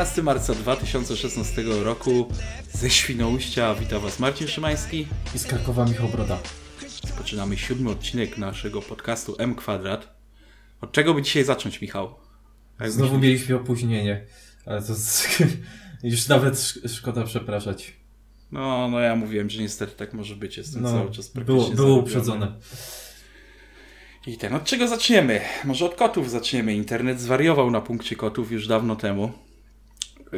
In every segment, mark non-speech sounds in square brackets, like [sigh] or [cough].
11 marca 2016 roku ze Świnoujścia wita Was Marcin Szymański i z Krakowa Michał Broda. Zaczynamy siódmy odcinek naszego podcastu M Kwadrat. Od czego by dzisiaj zacząć, Michał? Jak Znowu myślisz? mieliśmy opóźnienie, ale to [laughs] już nawet szkoda przepraszać. No, no ja mówiłem, że niestety tak może być. Jestem no, cały czas praktycznie Było, było uprzedzone. I ten, od czego zaczniemy? Może od kotów zaczniemy. Internet zwariował na punkcie kotów już dawno temu.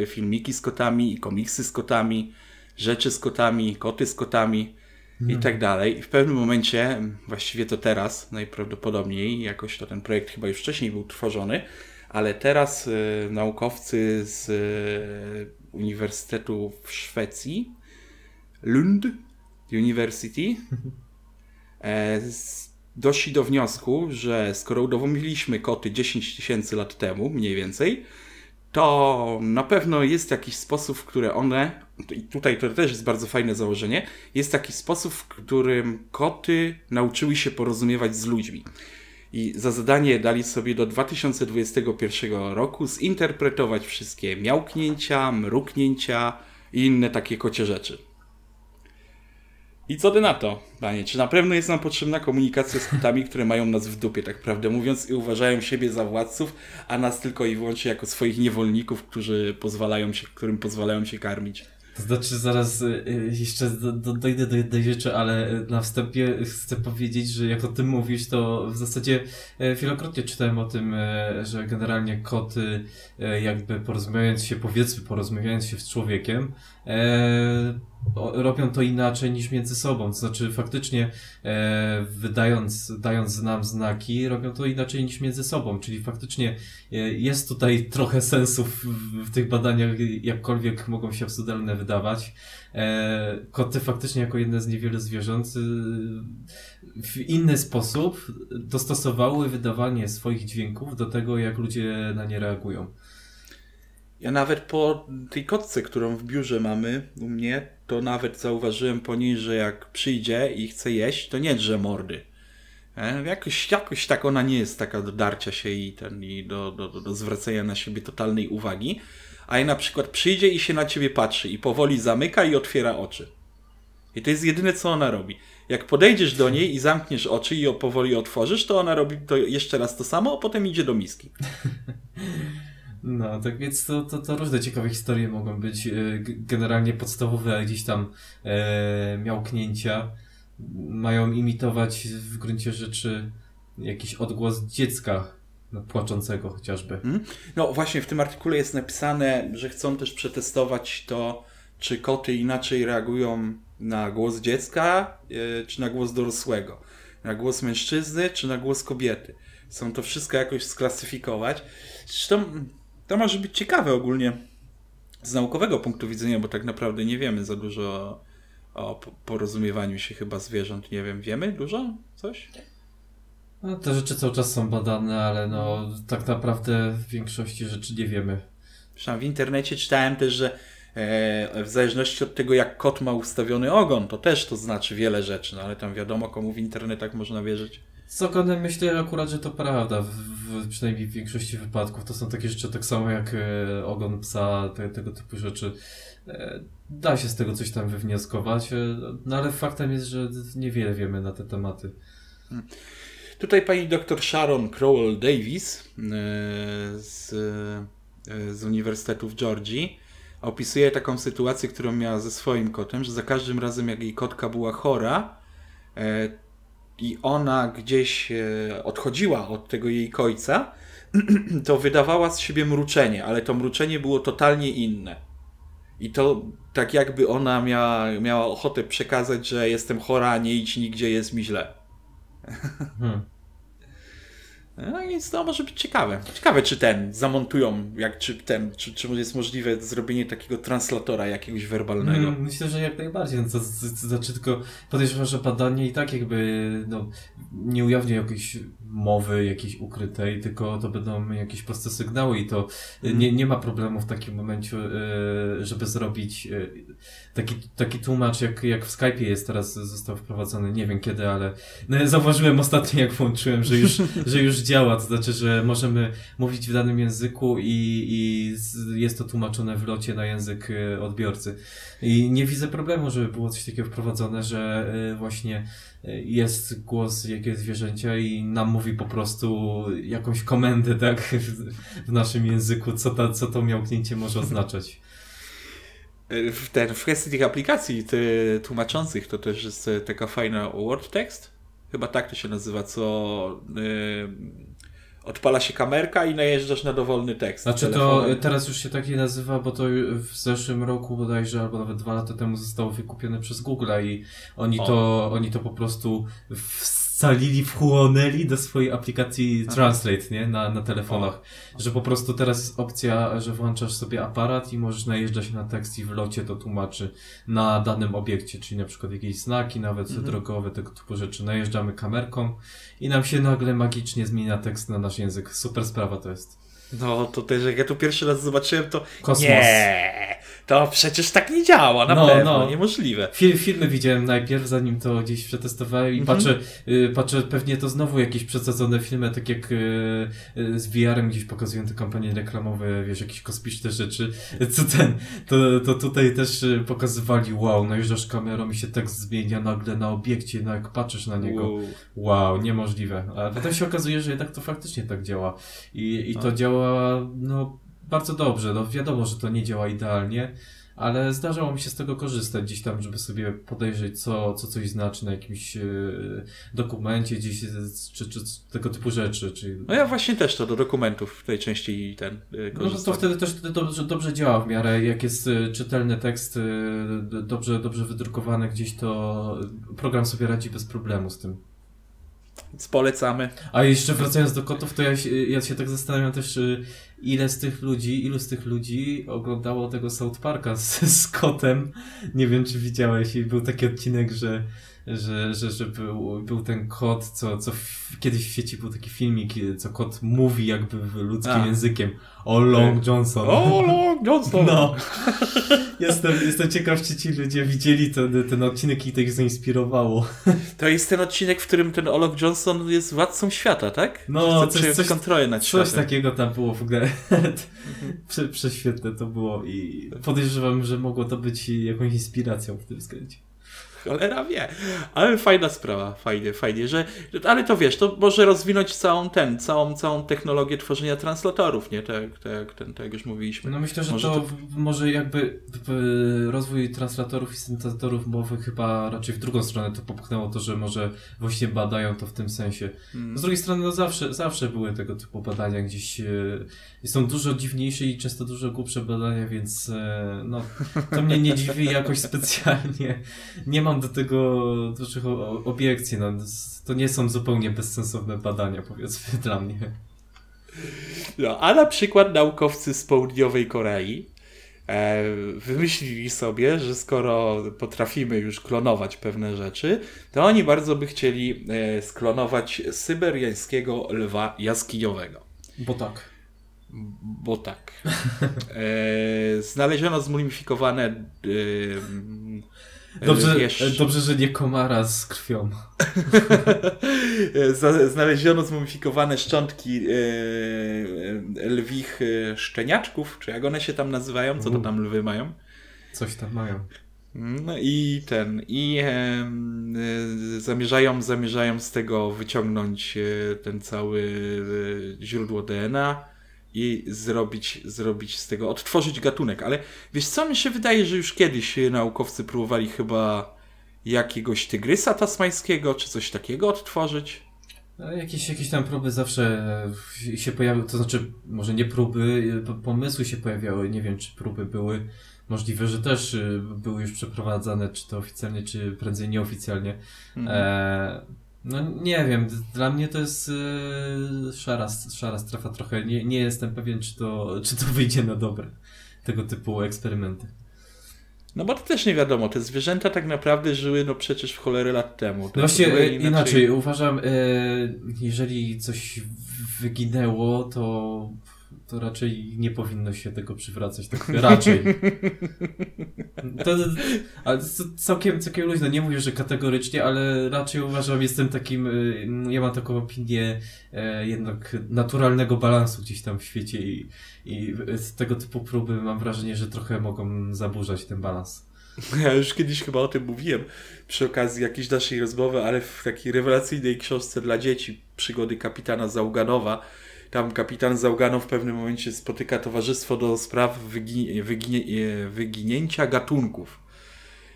Filmiki z kotami, komiksy z kotami, rzeczy z kotami, koty z kotami i hmm. tak dalej. I w pewnym momencie, właściwie to teraz najprawdopodobniej, jakoś to ten projekt chyba już wcześniej był tworzony, ale teraz y, naukowcy z y, Uniwersytetu w Szwecji, Lund University, [laughs] e, doszli do wniosku, że skoro udowodniliśmy koty 10 tysięcy lat temu, mniej więcej, to na pewno jest jakiś sposób, w który one, i tutaj to też jest bardzo fajne założenie, jest taki sposób, w którym koty nauczyły się porozumiewać z ludźmi. I za zadanie dali sobie do 2021 roku zinterpretować wszystkie miałknięcia, mruknięcia i inne takie kocie rzeczy. I co ty na to, panie? Czy na pewno jest nam potrzebna komunikacja z kotami, które mają nas w dupie, tak prawdę mówiąc, i uważają siebie za władców, a nas tylko i wyłącznie jako swoich niewolników, którzy pozwalają się, którym pozwalają się karmić? To znaczy, zaraz y, y, jeszcze dojdę do jednej rzeczy, ale na wstępie chcę powiedzieć, że jak o tym mówisz, to w zasadzie wielokrotnie czytałem o tym, że generalnie koty, jakby porozmawiając się, powiedzmy, porozmawiając się z człowiekiem, robią to inaczej niż między sobą. To znaczy, faktycznie, e, wydając, dając nam znaki, robią to inaczej niż między sobą. Czyli faktycznie e, jest tutaj trochę sensu w, w, tych badaniach, jakkolwiek mogą się absurdalne wydawać. E, koty faktycznie, jako jedne z niewielu zwierząt, e, w inny sposób dostosowały wydawanie swoich dźwięków do tego, jak ludzie na nie reagują. Ja nawet po tej kotce, którą w biurze mamy u mnie, to nawet zauważyłem po niej, że jak przyjdzie i chce jeść, to nie drze mordy. E? Jakoś, jakoś tak ona nie jest taka do darcia się i, ten, i do, do, do zwracania na siebie totalnej uwagi. A jak na przykład przyjdzie i się na ciebie patrzy i powoli zamyka i otwiera oczy. I to jest jedyne, co ona robi. Jak podejdziesz do niej i zamkniesz oczy i ją powoli otworzysz, to ona robi to jeszcze raz to samo, a potem idzie do miski. [laughs] No, tak więc to, to, to różne ciekawe historie mogą być. E, generalnie podstawowe gdzieś tam e, miałknięcia mają imitować w gruncie rzeczy jakiś odgłos dziecka no, płaczącego chociażby. Hmm? No właśnie w tym artykule jest napisane, że chcą też przetestować to, czy koty inaczej reagują na głos dziecka, e, czy na głos dorosłego. Na głos mężczyzny, czy na głos kobiety. Chcą to wszystko jakoś sklasyfikować. Zresztą to może być ciekawe ogólnie z naukowego punktu widzenia, bo tak naprawdę nie wiemy za dużo o, o porozumiewaniu się chyba zwierząt. Nie wiem, wiemy dużo? Coś? No, te rzeczy cały czas są badane, ale no tak naprawdę w większości rzeczy nie wiemy. Zresztą w internecie czytałem też, że e, w zależności od tego, jak kot ma ustawiony ogon, to też to znaczy wiele rzeczy, no ale tam wiadomo, komu w internetach można wierzyć. Z ogonem myślę akurat, że to prawda. W, w, przynajmniej w większości wypadków to są takie rzeczy tak samo jak e, ogon psa, te, tego typu rzeczy. E, da się z tego coś tam wywnioskować, e, no ale faktem jest, że niewiele wiemy na te tematy. Hmm. Tutaj pani dr Sharon Crowell Davis e, z, e, z Uniwersytetu w Georgii opisuje taką sytuację, którą miała ze swoim kotem, że za każdym razem jak jej kotka była chora, e, i ona gdzieś e, odchodziła od tego jej kojca, [clears throat] to wydawała z siebie mruczenie, ale to mruczenie było totalnie inne. I to tak jakby ona miała, miała ochotę przekazać, że jestem chora, nie idź nigdzie, jest mi źle. Hmm. No więc to może być ciekawe. Ciekawe, czy ten zamontują, jak, czy ten, czy, czy jest możliwe zrobienie takiego translatora jakiegoś werbalnego. Mm, myślę, że jak najbardziej. No to, to, to znaczy tylko podejrzewam, że badanie i tak jakby no, nie ujawni jakiejś mowy jakiejś ukrytej, tylko to będą jakieś proste sygnały i to mm. nie, nie ma problemu w takim momencie, e, żeby zrobić taki, taki tłumacz, jak, jak w Skype'ie jest teraz, został wprowadzony, nie wiem kiedy, ale no, zauważyłem ostatnio, jak włączyłem, że już, [laughs] że już działa, to znaczy, że możemy mówić w danym języku i, i jest to tłumaczone w locie na język e, odbiorcy. I nie widzę problemu, żeby było coś takiego wprowadzone, że e, właśnie e, jest głos jakiegoś zwierzęcia i nam mówi po prostu jakąś komendę, tak, w, [laughs] w naszym języku, co, ta, co to miałknięcie może oznaczać. W, ten, w kwestii tych aplikacji ty, tłumaczących to też jest e, taka fajna word text. Chyba tak to się nazywa, co y, odpala się kamerka i najeżdżasz na dowolny tekst. Znaczy to teraz już się tak nie nazywa, bo to w zeszłym roku bodajże, albo nawet dwa lata temu zostało wykupione przez Google'a i oni O. to, oni to po prostu wcalili, wchłonęli do swojej aplikacji. Translate, nie? Na, na telefonach. Że po prostu teraz jest opcja, że włączasz sobie aparat i możesz najeżdżać na tekst i w locie to tłumaczy na danym obiekcie, czyli na przykład jakieś znaki, nawet Mhm. drogowe, tego typu rzeczy. Najeżdżamy kamerką i nam się nagle magicznie zmienia tekst na nasz język. Super sprawa to jest. No to też jak ja tu pierwszy raz zobaczyłem, to Kosmos. nie, to przecież tak nie działa, na No, pewno, no. niemożliwe. Fil, filmy widziałem najpierw, zanim to gdzieś przetestowałem i Mhm. patrzę, y, patrzę, pewnie to znowu jakieś przesadzone filmy, tak jak y, y, z VR-em gdzieś pokazują te kampanie reklamowe, wiesz, jakieś kosmiczne rzeczy, co ten, to, to tutaj też y, pokazywali, wow, najeżdżasz kamerą i się tekst zmienia nagle na obiekcie, no jak patrzysz na niego, Wow. wow, niemożliwe. A potem się okazuje, że jednak to faktycznie tak działa i, i to No. działa, no, bardzo dobrze, no wiadomo, że to nie działa idealnie, ale zdarzało mi się z tego korzystać gdzieś tam, żeby sobie podejrzeć, co, co coś znaczy na jakimś e, dokumencie, gdzieś, e, czy, czy tego typu rzeczy. Czyli, No ja właśnie też to do dokumentów najczęściej ten y, no to, korzystam. to wtedy też wtedy dobrze, dobrze działa w miarę, jak jest czytelny tekst, d- dobrze, dobrze wydrukowany gdzieś, to program sobie radzi bez problemu z tym. Więc polecamy. A jeszcze wracając do kotów, to ja się, ja się tak zastanawiam też, y, ile z tych ludzi, ilu z tych ludzi oglądało tego South Parka z, z kotem. Nie wiem, czy widziałeś. I był taki odcinek, że, że, że, że był, był ten kot, co, co w, kiedyś w sieci był taki filmik, co kot mówi jakby ludzkim A. językiem. O Long Johnson. O, Long Johnson! No. [laughs] Jestem, jestem ciekaw, czy ci ludzie widzieli ten, ten odcinek i to ich zainspirowało. [laughs] To jest ten odcinek, w którym ten Olok Johnson jest władcą świata, tak? No, coś- coś- kontrolę nad Coś takiego tam było w ogóle. [laughs] Prze, prześwietne to było i podejrzewam, że mogło to być jakąś inspiracją w tym względzie. Cholera wie. Ale fajna sprawa, fajnie, fajnie, że, ale to wiesz, to może rozwinąć całą ten, całą, całą technologię tworzenia translatorów, nie? Tak, tak, ten, tak jak już mówiliśmy. No myślę, że Może to, to- może jakby rozwój translatorów i syntezatorów mowy chyba raczej w drugą stronę to popchnęło to, że może właśnie badają to w tym sensie. Mm. Z drugiej strony, no zawsze, zawsze były tego typu badania gdzieś. E, są dużo dziwniejsze i często dużo głupsze badania, więc e, no, to mnie nie dziwi jakoś specjalnie. Nie mam do tego dużych obiekcji. No, to nie są zupełnie bezsensowne badania, powiedzmy [laughs] dla mnie. No, a na przykład naukowcy z południowej Korei e, wymyślili sobie, że skoro potrafimy już klonować pewne rzeczy, to oni bardzo by chcieli e, sklonować syberiańskiego lwa jaskiniowego. Bo tak. Bo tak. E, znaleziono zmumifikowane. Dobrze, wiesz, e, dobrze, że nie komara z krwią. [laughs] znaleziono zmumifikowane szczątki e, e, lwich szczeniaczków, czy jak one się tam nazywają, co to U. tam lwy mają. Coś tam mają. No i ten, i e, zamierzają, zamierzają z tego wyciągnąć ten cały źródło DNA i zrobić, zrobić z tego, odtworzyć gatunek. Ale wiesz co, mi się wydaje, że już kiedyś naukowcy próbowali chyba jakiegoś tygrysa tasmańskiego, czy coś takiego odtworzyć. No, Jakieś, jakieś tam próby zawsze e, się pojawiły, to znaczy może nie próby, e, po- pomysły się pojawiały, nie wiem czy próby były, możliwe, że też e, były już przeprowadzane, czy to oficjalnie, czy prędzej nieoficjalnie. Mhm. E, no nie wiem, dla mnie to jest e, szara, szara strefa trochę, nie, nie jestem pewien czy to, czy to wyjdzie na dobre, tego typu eksperymenty. No bo to też nie wiadomo, te zwierzęta tak naprawdę żyły no przecież w cholerę lat temu. To No Właśnie e, inaczej, uważam, e, jeżeli coś wyginęło, to, to raczej nie powinno się tego przywracać. Tak [laughs] raczej. To, ale to całkiem, całkiem luźno. Nie mówię, że kategorycznie, ale raczej uważam, jestem takim, y, ja mam taką opinię e, jednak naturalnego balansu gdzieś tam w świecie i, i z tego typu próby mam wrażenie, że trochę mogą zaburzać ten balans. Ja już kiedyś chyba o tym mówiłem przy okazji jakiejś naszej rozmowy, ale w takiej rewelacyjnej książce dla dzieci przygody kapitana Załganowa. Tam kapitan Załganow w pewnym momencie spotyka towarzystwo do spraw wygi wyginie wyginięcia gatunków.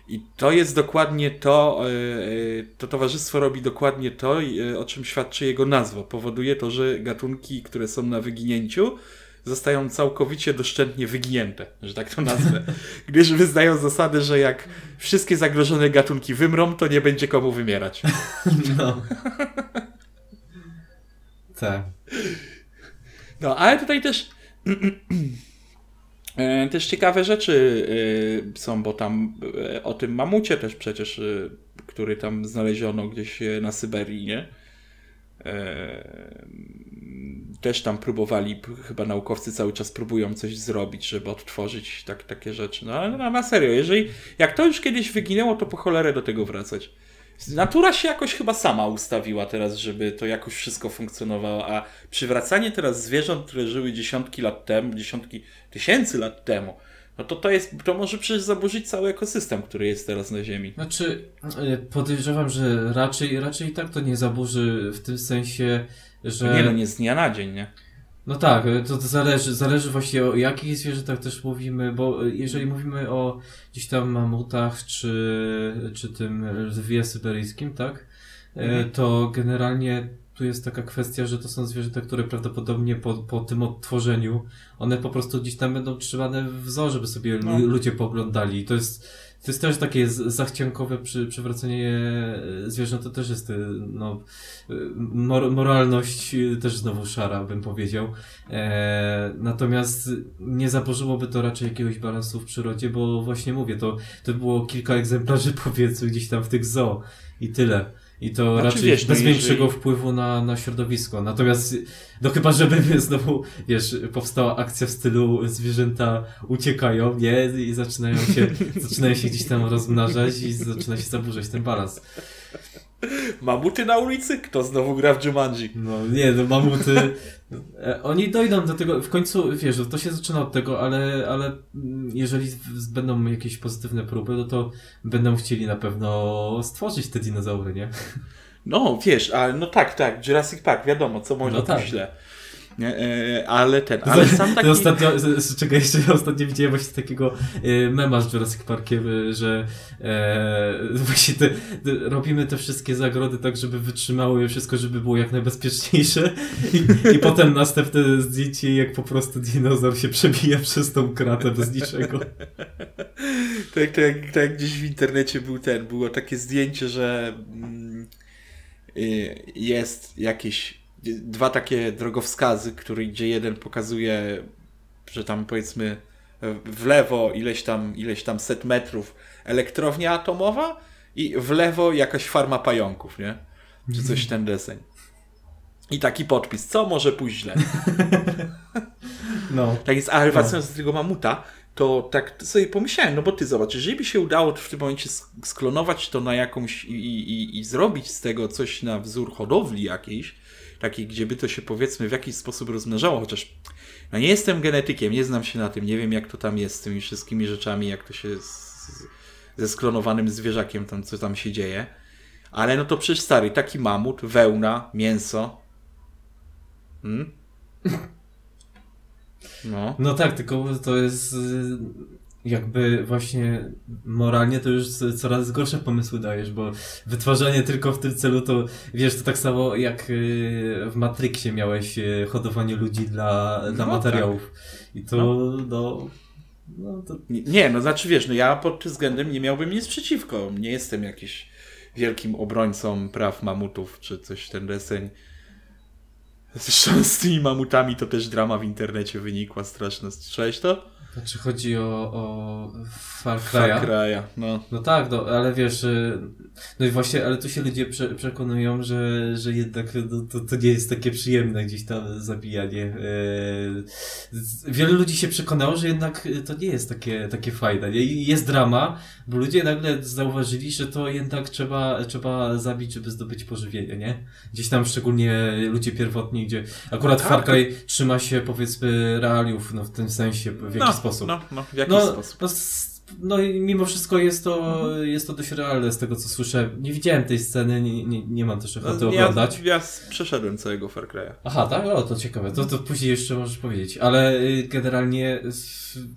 I to jest dokładnie to, e, e, to towarzystwo robi dokładnie to, e, o czym świadczy jego nazwa. Powoduje to, że gatunki, które są na wyginięciu, zostają całkowicie doszczętnie wyginięte, że tak to nazwę. [laughs] Gdyż wyznają zasadę, że jak wszystkie zagrożone gatunki wymrą, to nie będzie komu wymierać. [laughs] No. [laughs] tak. No, ale tutaj też [clears throat] e, też ciekawe rzeczy e, są, bo tam e, o tym mamucie też przecież, który tam znaleziono gdzieś na Syberii, nie? też tam próbowali, chyba naukowcy cały czas próbują coś zrobić, żeby odtworzyć tak, takie rzeczy. No ale na, serio, jeżeli jak to już kiedyś wyginęło, to po cholerę do tego wracać. Natura się jakoś chyba sama ustawiła teraz, żeby to jakoś wszystko funkcjonowało, a przywracanie teraz zwierząt, które żyły dziesiątki lat temu, dziesiątki tysięcy lat temu, no to to jest, to może przecież zaburzyć cały ekosystem, który jest teraz na Ziemi. Znaczy, e, podejrzewam, że raczej, raczej tak to nie zaburzy w tym sensie, że... Nie no, nie z dnia na dzień, nie? No tak, e, to, to zależy, zależy właśnie o jakich zwierzętach też mówimy, bo e, jeżeli mówimy o gdzieś tam mamutach, czy, czy tym lwie syberyjskim, tak, mhm. to generalnie tu jest taka kwestia, że to są zwierzęta, które prawdopodobnie po, po tym odtworzeniu, one po prostu gdzieś tam będą trzymane w zoo, żeby sobie no. ludzie poglądali. To jest, to jest też takie zachciankowe przy, przywracanie e, zwierząt, to też jest, e, no, e, mor moralność też znowu szara, bym powiedział. E, natomiast nie zaburzyłoby to raczej jakiegoś balansu w przyrodzie, bo właśnie mówię, to, to było kilka egzemplarzy [laughs] powiedzmy gdzieś tam w tych zoo i tyle. I to znaczy, raczej wiesz, bez no większego jeżeli... wpływu na, na środowisko. Natomiast, no chyba, żeby [laughs] znowu, wiesz, powstała akcja w stylu zwierzęta uciekają, nie? I zaczynają się, zaczynają się gdzieś tam rozmnażać i zaczyna się zaburzać ten balans. Mamuty na ulicy? Kto znowu gra w Jumanji? No nie, no mamuty... E, oni dojdą do tego, w końcu, wiesz, to się zaczyna od tego, ale, ale jeżeli będą jakieś pozytywne próby, no to będą chcieli na pewno stworzyć te dinozaury, nie? No, wiesz, ale no tak, tak, Jurassic Park, wiadomo, co można no tak. źle. E, ale ten, ale sam taki... Ostatnio, czekaj, jeszcze ja ostatnio widziałem właśnie takiego e, mema z Jurassic Parkiem, e, że e, [laughs] właśnie te, te, robimy te wszystkie zagrody tak, żeby wytrzymały wszystko, żeby było jak najbezpieczniejsze i, i potem następne zdjęcie, jak po prostu dinozaur się przebija przez tą kratę bez niczego. [laughs] tak, tak, tak, gdzieś w internecie był ten, było takie zdjęcie, że mm, jest jakieś dwa takie drogowskazy, który, gdzie jeden pokazuje, że tam powiedzmy w lewo ileś tam, ileś tam set metrów elektrownia atomowa i w lewo jakaś farma pająków, nie? Czy coś ten deseń. I taki podpis, co może pójść źle. [laughs] No. Tak jest, ale wracając no. do tego mamuta, to tak sobie pomyślałem, no bo ty zobacz, jeżeli by się udało w tym momencie sklonować to na jakąś i, i, i zrobić z tego coś na wzór hodowli jakiejś, takiej, gdzie by to się powiedzmy w jakiś sposób rozmnażało, chociaż no nie jestem genetykiem, nie znam się na tym, nie wiem jak to tam jest z tymi wszystkimi rzeczami, jak to się z, ze sklonowanym zwierzakiem tam, co tam się dzieje. Ale no to przecież stary, taki mamut, wełna, mięso. Hmm? [laughs] No. no tak, tylko to jest jakby właśnie moralnie to już coraz gorsze pomysły dajesz, bo wytwarzanie tylko w tym celu to, wiesz, to tak samo jak y, w Matrixie miałeś y, hodowanie ludzi dla, dla no, materiałów. Tak. I to, no, no, no to... Nie, no znaczy wiesz, no ja pod tym względem nie miałbym nic przeciwko. Nie jestem jakiś wielkim obrońcą praw mamutów, czy coś ten deseń. Zresztą z tymi mamutami to też drama w internecie wynikła straszna. Słyszałeś to? Znaczy chodzi o, o Far Far Cry'a. Cry'a, no. No tak, no, ale wiesz, y, no i właśnie, ale tu się ludzie prze, przekonują, że, że jednak no, to, to nie jest takie przyjemne gdzieś tam zabijanie. Y, Wielu ludzi się przekonało, że jednak to nie jest takie, takie fajne. nie? I Jest drama, bo ludzie nagle zauważyli, że to jednak trzeba, trzeba zabić, żeby zdobyć pożywienie, nie? Gdzieś tam szczególnie ludzie pierwotni, gdzie akurat Tak, Far Cry trzyma się powiedzmy realiów, no w tym sensie, w jaki no, sposób. No, no, w jaki No, sposób? no, no i mimo wszystko jest to, Mhm. jest to dość realne z tego, co słyszę. Nie widziałem tej sceny, nie, nie, nie mam też ochoty No, ja, oglądać. ja przeszedłem całego Far Cry'a. Aha, tak? O, to ciekawe. To, to później jeszcze możesz powiedzieć. Ale y, generalnie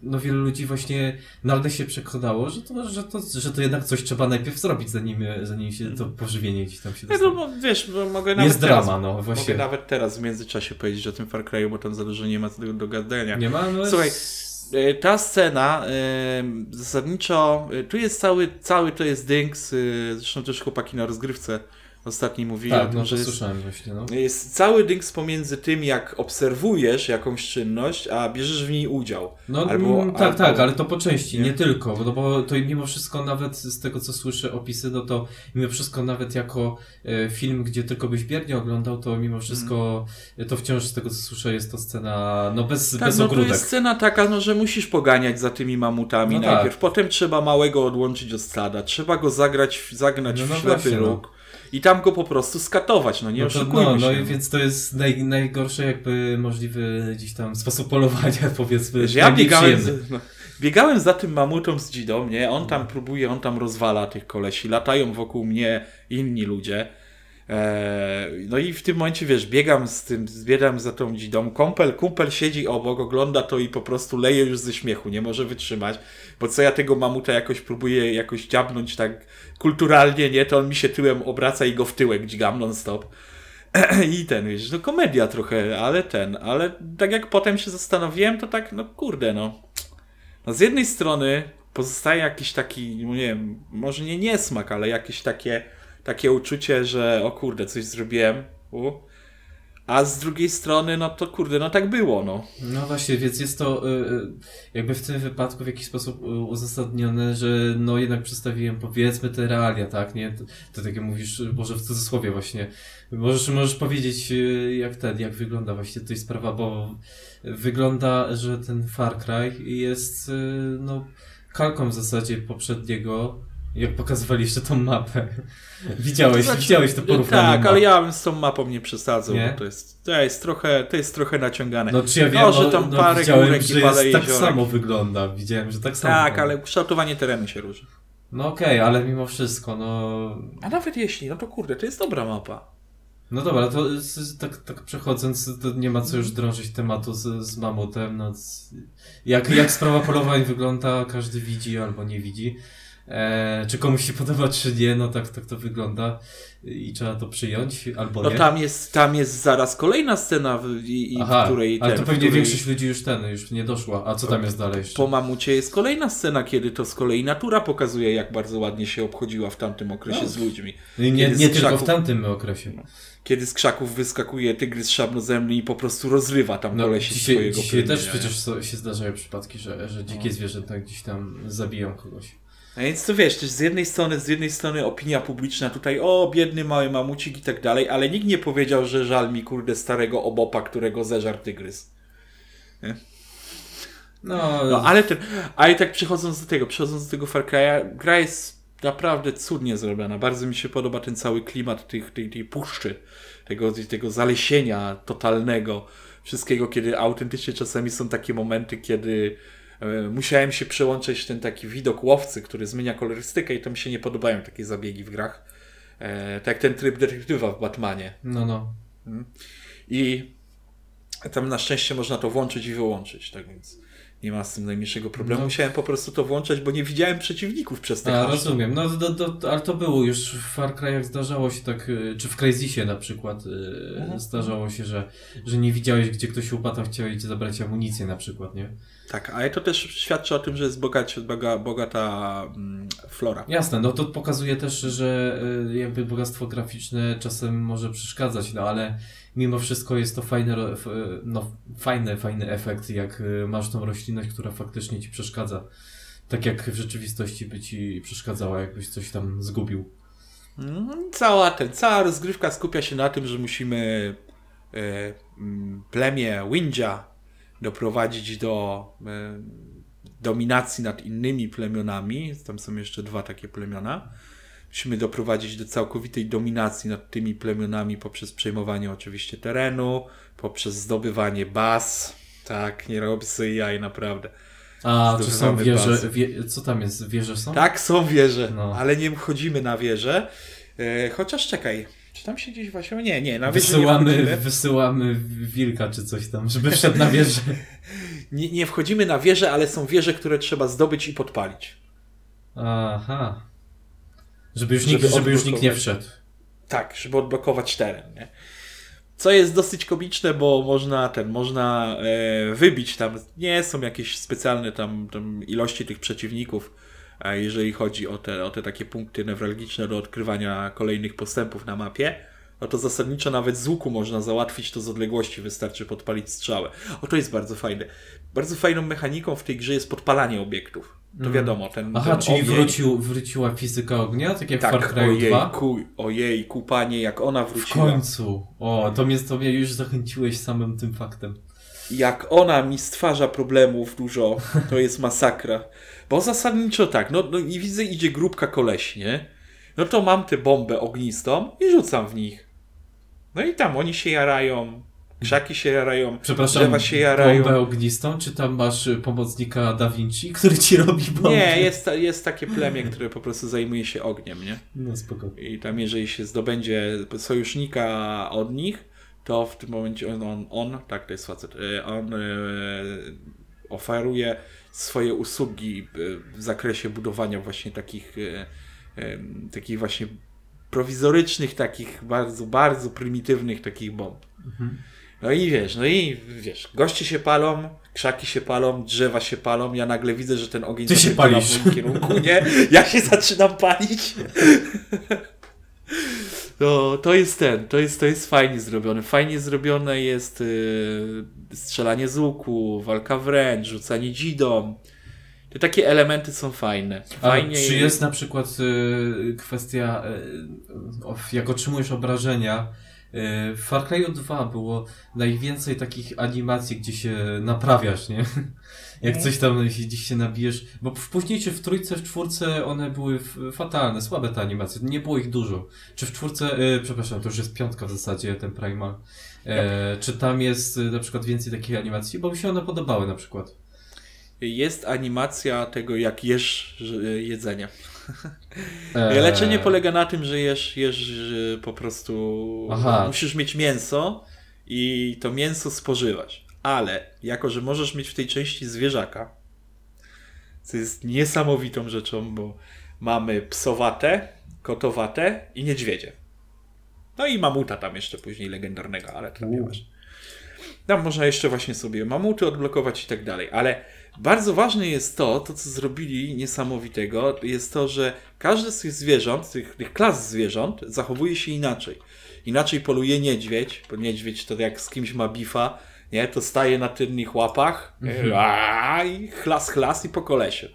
no wielu ludzi właśnie nagle się przekonało, że to, że to, że to jednak coś trzeba najpierw zrobić, zanim, zanim się to pożywienie gdzieś tam się no, dostanie. bo wiesz, bo mogę nawet Jest teraz, drama, no Mogę właśnie. nawet teraz w międzyczasie powiedzieć o tym Far Cry'u, bo tam za dużo nie ma do, do gadania. Nie ma? No Słuchaj, Ta scena e, zasadniczo, e, tu jest cały, cały to jest dynks, e, zresztą też chłopaki na rozgrywce ostatni mówili o Tak, tym, no że to jest, słyszałem właśnie, no. jest cały dynks pomiędzy tym, jak obserwujesz jakąś czynność, a bierzesz w niej udział. No Albo- mm, tak, albo- tak, ale to po części, nie, Nie? tylko, bo, no bo to mimo wszystko nawet z tego co słyszę opisy, no to mimo wszystko nawet jako e, film, gdzie tylko byś biernie oglądał, to mimo wszystko e, to wciąż z tego co słyszę jest to scena, no bez, Tak, bez no to ogródek. jest scena taka, no, że musisz poganiać za tymi mamutami No najpierw, tak. potem trzeba małego odłączyć od stada, trzeba go zagrać, zagnać No, no w ślepy właśnie, no. róg i tam go po prostu skatować, no nie No, oszukujmy no, no się. i więc to jest naj, najgorszy jakby możliwy gdzieś tam sposób polowania, [laughs] powiedzmy. Wiesz, ja biegałem, z, no, biegałem za tym mamutą z dzidą, nie? On tam próbuje, on tam rozwala tych kolesi, latają wokół mnie inni ludzie. Eee, no i w tym momencie, wiesz, biegam z tym, zbiegam za tą dzidą, kumpel, kumpel siedzi obok, ogląda to i po prostu leje już ze śmiechu, nie może wytrzymać, bo co ja tego mamuta jakoś próbuję jakoś dziabnąć tak kulturalnie, nie? To on mi się tyłem obraca i go w tyłek dźgam non stop. [clears throat] I ten, wiesz, no komedia trochę, ale ten, ale tak jak potem się zastanowiłem, to tak, no kurde, no. No z jednej strony pozostaje jakiś taki, no nie wiem, może nie niesmak, ale jakieś takie, takie uczucie, że o kurde, coś zrobiłem, u. A z drugiej strony, no to kurde, no tak było, no. No właśnie, więc jest to y, y, jakby w tym wypadku w jakiś sposób y, uzasadnione, że no jednak przedstawiłem powiedzmy te realia, tak, nie? To, to tak jak mówisz, może w cudzysłowie właśnie. Możesz, możesz powiedzieć jak ten, jak wygląda właśnie tutaj sprawa, bo wygląda, że ten Far Cry jest no kalką w zasadzie poprzedniego, jak pokazywali jeszcze tą mapę. [laughs] Widziałeś, To znaczy- widziałeś to porównanie Tak, map. ale ja bym z tą mapą nie przesadzał, Nie? bo to jest, to jest trochę, to jest trochę naciągane. No czy ja wiem, No, że tam no, parę widziałem, że jest tak jeziorek. samo wygląda. Widziałem, że tak samo tak, ale kształtowanie terenu się różni. No okej, ale mimo wszystko, no... A nawet jeśli, no to kurde, to jest dobra mapa. No dobra, to tak, tak przechodząc, to nie ma co już drążyć tematu z, z mamutem, no... Jak, jak sprawa polowań wygląda, każdy widzi albo nie widzi. E, czy komuś się podoba, czy nie, no tak, tak to wygląda i trzeba to przyjąć, albo No nie. tam jest, tam jest zaraz kolejna scena, w, i, Aha, w której ale ten, to pewnie której większość ludzi już ten, już nie doszła. A co tam jest dalej jeszcze? po mamucie jest kolejna scena, kiedy to z kolei natura pokazuje, jak bardzo ładnie się obchodziła w tamtym okresie No. z ludźmi. Nie, nie, kiedy nie tylko krzaków- w tamtym okresie. Kiedy z krzaków wyskakuje tygrys szabnozemny i po prostu rozrywa tam No, kolesi dzisiaj, swojego dzisiaj też plemienia, nie? przecież się zdarzają przypadki, że, że dzikie No. zwierzęta gdzieś tam zabiją kogoś. A więc to wiesz, też z jednej strony, z jednej strony opinia publiczna tutaj, o biedny mały mamucik i tak dalej, ale nikt nie powiedział, że żal mi kurde starego obopa, którego zeżarł tygrys. No, No ale ten, ale tak przechodząc do tego, przechodząc do tego Far Cry'a, gra jest naprawdę cudnie zrobiona. Bardzo mi się podoba ten cały klimat tych, tej, tej puszczy, tego, tego zalesienia totalnego, wszystkiego, kiedy autentycznie czasami są takie momenty, kiedy musiałem się przełączyć w ten taki widok łowcy, który zmienia kolorystykę i to mi się nie podobają takie zabiegi w grach. E, tak jak ten tryb detektywa w Batmanie. no, no. I tam na szczęście można to włączyć i wyłączyć, tak więc nie ma z tym najmniejszego problemu. No. Musiałem po prostu to włączać, bo nie widziałem przeciwników przez te A, rozumiem. No, do, do, ale to było już w Far Cry'ach zdarzało się tak, y, czy w Crysisie na przykład y, Mhm. zdarzało się, że, że nie widziałeś, gdzie ktoś upadł, chciałeś zabrać amunicję na przykład, nie? Tak, ale to też świadczy o tym, że jest boga, bogata mm, flora. Jasne, no to pokazuje też, że y, jakby bogactwo graficzne czasem może przeszkadzać, no ale mimo wszystko jest to fajny, no, fajny, fajny efekt, jak y, masz tą roślinność, która faktycznie ci przeszkadza. Tak jak w rzeczywistości by ci przeszkadzała, jakbyś coś tam zgubił. Mm, Cała, ten, cała rozgrywka skupia się na tym, że musimy e, mm, plemię Windzia doprowadzić do e, dominacji nad innymi plemionami. Tam są jeszcze dwa takie plemiona. Musimy doprowadzić do całkowitej dominacji nad tymi plemionami poprzez przejmowanie oczywiście terenu, poprzez zdobywanie baz. Tak, nie robię sobie jaj, naprawdę. A, czy są wieże, wie, co tam jest, wieże są? Tak, są wieże, No. ale nie wchodzimy na wieżę. E, chociaż czekaj, czy tam się gdzieś właśnie... Nie, nie, na wieżę nie Wysyłamy, wchodzimy. wysyłamy wilka czy coś tam, żeby wszedł na wieżę. [laughs] Nie, nie wchodzimy na wieżę, ale są wieże, które trzeba zdobyć i podpalić. Aha. Żeby już, Żeby nikt, żeby już nikt nie wszedł. Tak, żeby odblokować teren, nie? Co jest dosyć komiczne, bo można ten, można e, wybić tam, nie są jakieś specjalne tam, tam ilości tych przeciwników, a jeżeli chodzi o te, o te takie punkty newralgiczne do odkrywania kolejnych postępów na mapie, no to zasadniczo nawet z łuku można załatwić to z odległości, wystarczy podpalić strzałę. O, to jest bardzo fajne. Bardzo fajną mechaniką w tej grze jest podpalanie obiektów. To wiadomo, ten Mm. Aha, ten czyli ogień- wrócił, wróciła fizyka ognia, tak jak w Far tak, Cry 2? ojejku, ojejku, panie, jak ona W wróciła. końcu. O, to mnie, to mnie już zachęciłeś samym tym faktem. Jak ona mi stwarza problemów dużo, to jest masakra. Bo zasadniczo tak, no, no i widzę, idzie grupka koleś, nie? No to mam tę bombę ognistą i rzucam w nich. No i tam oni się jarają, krzaki się jarają, Przepraszam, drzewa się jarają. bombę ognistą, czy tam masz y, pomocnika Da Vinci, który ci robi bombę? Nie, jest, jest takie plemię, które po prostu zajmuje się ogniem, nie? No spoko. I tam jeżeli się zdobędzie sojusznika od nich, to w tym momencie on, on, on tak to jest facet, e, on e, oferuje swoje usługi w zakresie budowania właśnie takich takich właśnie prowizorycznych, takich bardzo, bardzo prymitywnych takich bomb. No i wiesz, no i wiesz, goście się palą, krzaki się palą, drzewa się palą, ja nagle widzę, że ten ogień Ty się palisz. w moim kierunku, nie? Ja się zaczynam palić. No, to jest ten, to jest, to jest fajnie zrobione. Fajnie zrobione jest yy, strzelanie z łuku, walka wręcz, rzucanie dzidą. Te takie elementy są fajne. A Fajnie czy jest na przykład y, kwestia, y, jak otrzymujesz obrażenia? W Far Cry 2 było najwięcej takich animacji, gdzie się naprawiasz, nie? [laughs] Jak Mhm. coś tam się, gdzieś się nabijesz. Bo w później, czy w trójce, w czwórce one były fatalne, słabe te animacje. Nie było ich dużo. Czy w czwórce, y, przepraszam, to już jest piątka w zasadzie, ten Primal. E, czy tam jest y, na przykład więcej takich animacji? Bo mi się one podobały na przykład. Jest animacja tego, jak jesz że- jedzenie. E, Leczenie polega na tym, że jesz, jesz że po prostu. Aha. Musisz mieć mięso i to mięso spożywać. Ale jako, że możesz mieć w tej części zwierzaka, co jest niesamowitą rzeczą, bo mamy psowate, kotowate i niedźwiedzie. No i mamuta tam jeszcze później legendarnego, ale to nie ważne. Tam można jeszcze właśnie sobie mamuty odblokować i tak dalej, ale bardzo ważne jest to, to co zrobili niesamowitego, jest to, że każde z tych zwierząt, tych, tych klas zwierząt zachowuje się inaczej. Inaczej poluje niedźwiedź, bo niedźwiedź to jak z kimś ma bifa, nie, to staje na tylnych łapach Mhm. a, i chlas, chlas i po kolesie.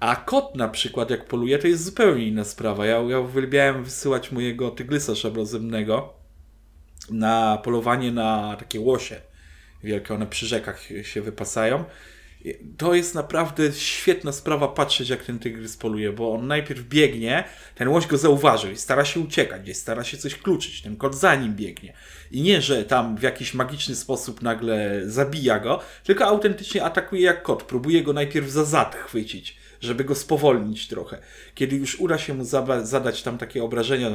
A kot na przykład jak poluje, to jest zupełnie inna sprawa. Ja, ja uwielbiałem wysyłać mojego tygrysa szablozemnego na polowanie na takie łosie wielkie, one przy rzekach się wypasają. To jest naprawdę świetna sprawa patrzeć, jak ten tygrys poluje, bo on najpierw biegnie, ten łoś go zauważył i stara się uciekać, gdzieś stara się coś kluczyć, ten kot za nim biegnie. I nie, że tam w jakiś magiczny sposób nagle zabija go, tylko autentycznie atakuje jak kot, próbuje go najpierw za zad chwycić, żeby go spowolnić trochę. Kiedy już uda się mu zadać tam takie obrażenia e,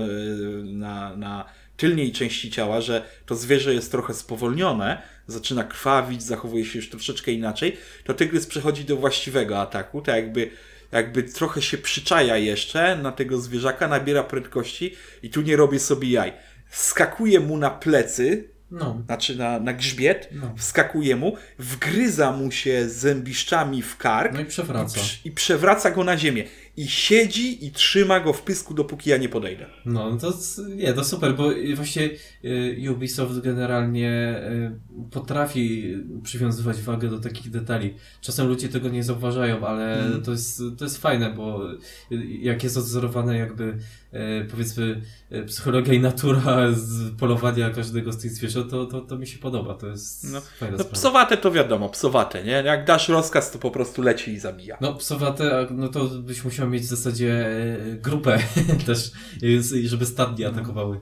na, na tylniej części ciała, że to zwierzę jest trochę spowolnione, zaczyna krwawić, zachowuje się już troszeczkę inaczej, to tygrys przechodzi do właściwego ataku, tak jakby, jakby trochę się przyczaja jeszcze na tego zwierzaka, nabiera prędkości i tu nie robię sobie jaj. Skakuje mu na plecy, No. znaczy na, na grzbiet, No. wskakuje mu, wgryza mu się zębiszczami w kark No i przewraca. i, i przewraca go na ziemię. I siedzi i trzyma go w pysku, dopóki ja nie podejdę. No, to nie, to super, bo właśnie y, Ubisoft generalnie y, potrafi przywiązywać wagę do takich detali. Czasem ludzie tego nie zauważają, ale Mhm. to, jest, to jest fajne, bo y, jak jest odzorowane jakby powiedzmy y, psychologia i natura z polowania każdego z tych zwierząt, to, to, to mi się podoba. To jest No, fajna No psowate to wiadomo, psowate, nie? Jak dasz rozkaz, to po prostu leci i zabija. No, psowate, no to byś musiał mieć w zasadzie e, grupę [laughs] też, e, żeby stadnie atakowały.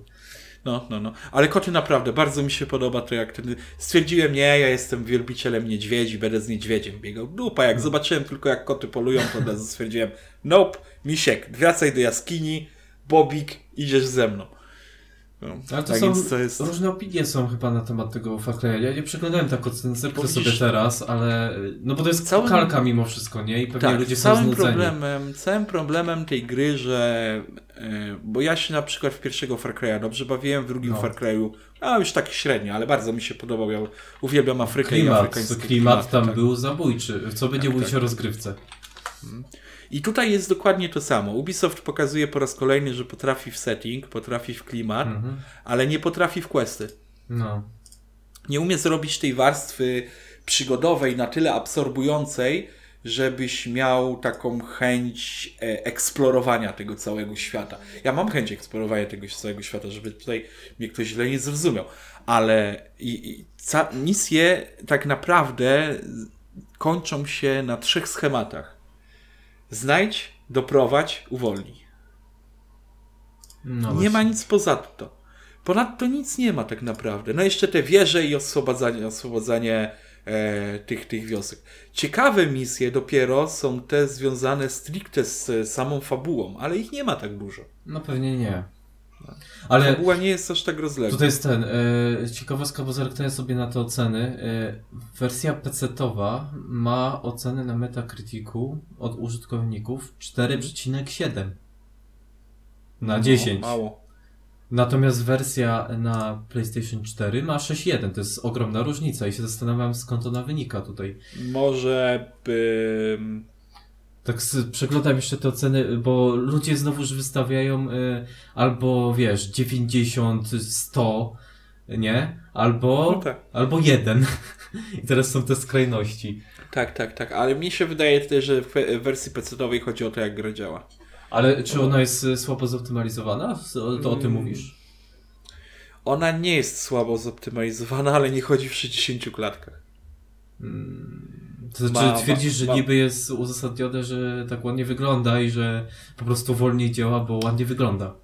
No, no, no. Ale koty naprawdę, bardzo mi się podoba to, jak ten... Stwierdziłem, nie, ja jestem wielbicielem niedźwiedzi, będę z niedźwiedziem biegał. Dupa, jak zobaczyłem tylko, jak koty polują, to stwierdziłem, nope, misiek, wracaj do jaskini, Bobik, idziesz ze mną. No, Ale to tak są, to jest... różne opinie są chyba na temat tego Far Cry'a. Ja nie przeglądałem tak ocen, zerknę sobie teraz, ale no bo to jest Całym- kalka mimo wszystko, nie? I pewnie Tak, ludzie są całym znudzeni. problemem, całym problemem tej gry, że e, bo ja się na przykład w pierwszego Far Cry'a dobrze bawiłem, w drugim No. Far Cry'u, a już tak średnio, ale bardzo mi się podobał. Ja uwielbiam Afrykę i Klimat, afrykańskie klimat tam tak. był zabójczy. Co będzie Tak, mówić tak. o rozgrywce? I tutaj jest dokładnie to samo. Ubisoft pokazuje po raz kolejny, że potrafi w setting, potrafi w klimat, Mhm. ale nie potrafi w questy. No. Nie umie zrobić tej warstwy przygodowej na tyle absorbującej, żebyś miał taką chęć e, eksplorowania tego całego świata. Ja mam chęć eksplorowania tego całego świata, żeby tutaj mnie ktoś źle nie zrozumiał, ale i, i ca- misje tak naprawdę kończą się na trzech schematach. Znajdź, doprowadź, uwolnij. no nie właśnie. ma nic poza to. Ponadto nic nie ma tak naprawdę. No jeszcze te wieże i oswobadzanie, oswobodzenie e, tych, tych wiosek. Ciekawe misje dopiero są te związane stricte z e, samą fabułą, ale ich nie ma tak dużo. No pewnie nie. Ale Fabuła nie jest aż tak rozległa. Tutaj jest ten, e, ciekawostka, bo zerknąłem sobie na te oceny. E, wersja PC-towa ma oceny na Metacriticu od użytkowników 4,7 na 10. No, mało. Natomiast wersja na PlayStation 4 ma 6,1. To jest ogromna różnica i się zastanawiam skąd ona wynika tutaj. Może by... Tak przeglądam jeszcze te oceny, bo ludzie znowuż wystawiają y, albo wiesz 90, 100, nie? Albo, No tak. albo 1. [laughs] I teraz są te skrajności. Tak, tak, tak. Ale mi się wydaje też, że w wersji PC-owej chodzi o to, jak gra działa. Ale czy ona jest y, słabo zoptymalizowana? To, o tym Mm. mówisz? Ona nie jest słabo zoptymalizowana, ale nie chodzi w 60 klatkach. To znaczy Ma- twierdzisz, że ma- niby jest uzasadnione, że tak ładnie wygląda i że po prostu wolniej działa, bo ładnie wygląda.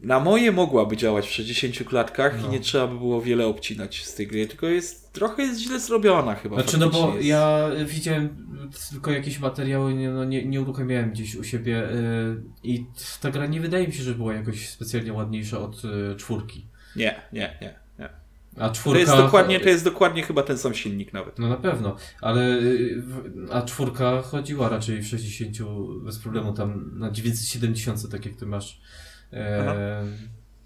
Na moje mogłaby działać w 60 klatkach No. i nie trzeba by było wiele obcinać z tej gry, tylko jest trochę jest źle zrobiona chyba. Znaczy, no bo jest. ja widziałem tylko jakieś materiały, nie, no, nie, nie uruchamiałem gdzieś u siebie yy, i ta gra nie wydaje mi się, że była jakoś specjalnie ładniejsza od y, czwórki. Nie, nie, nie. A To czwórka... jest, dokładnie, to jest dokładnie chyba ten sam silnik nawet. No na pewno, ale y, a czwórka chodziła raczej w 60 bez problemu tam na 970, tak jak ty masz. E,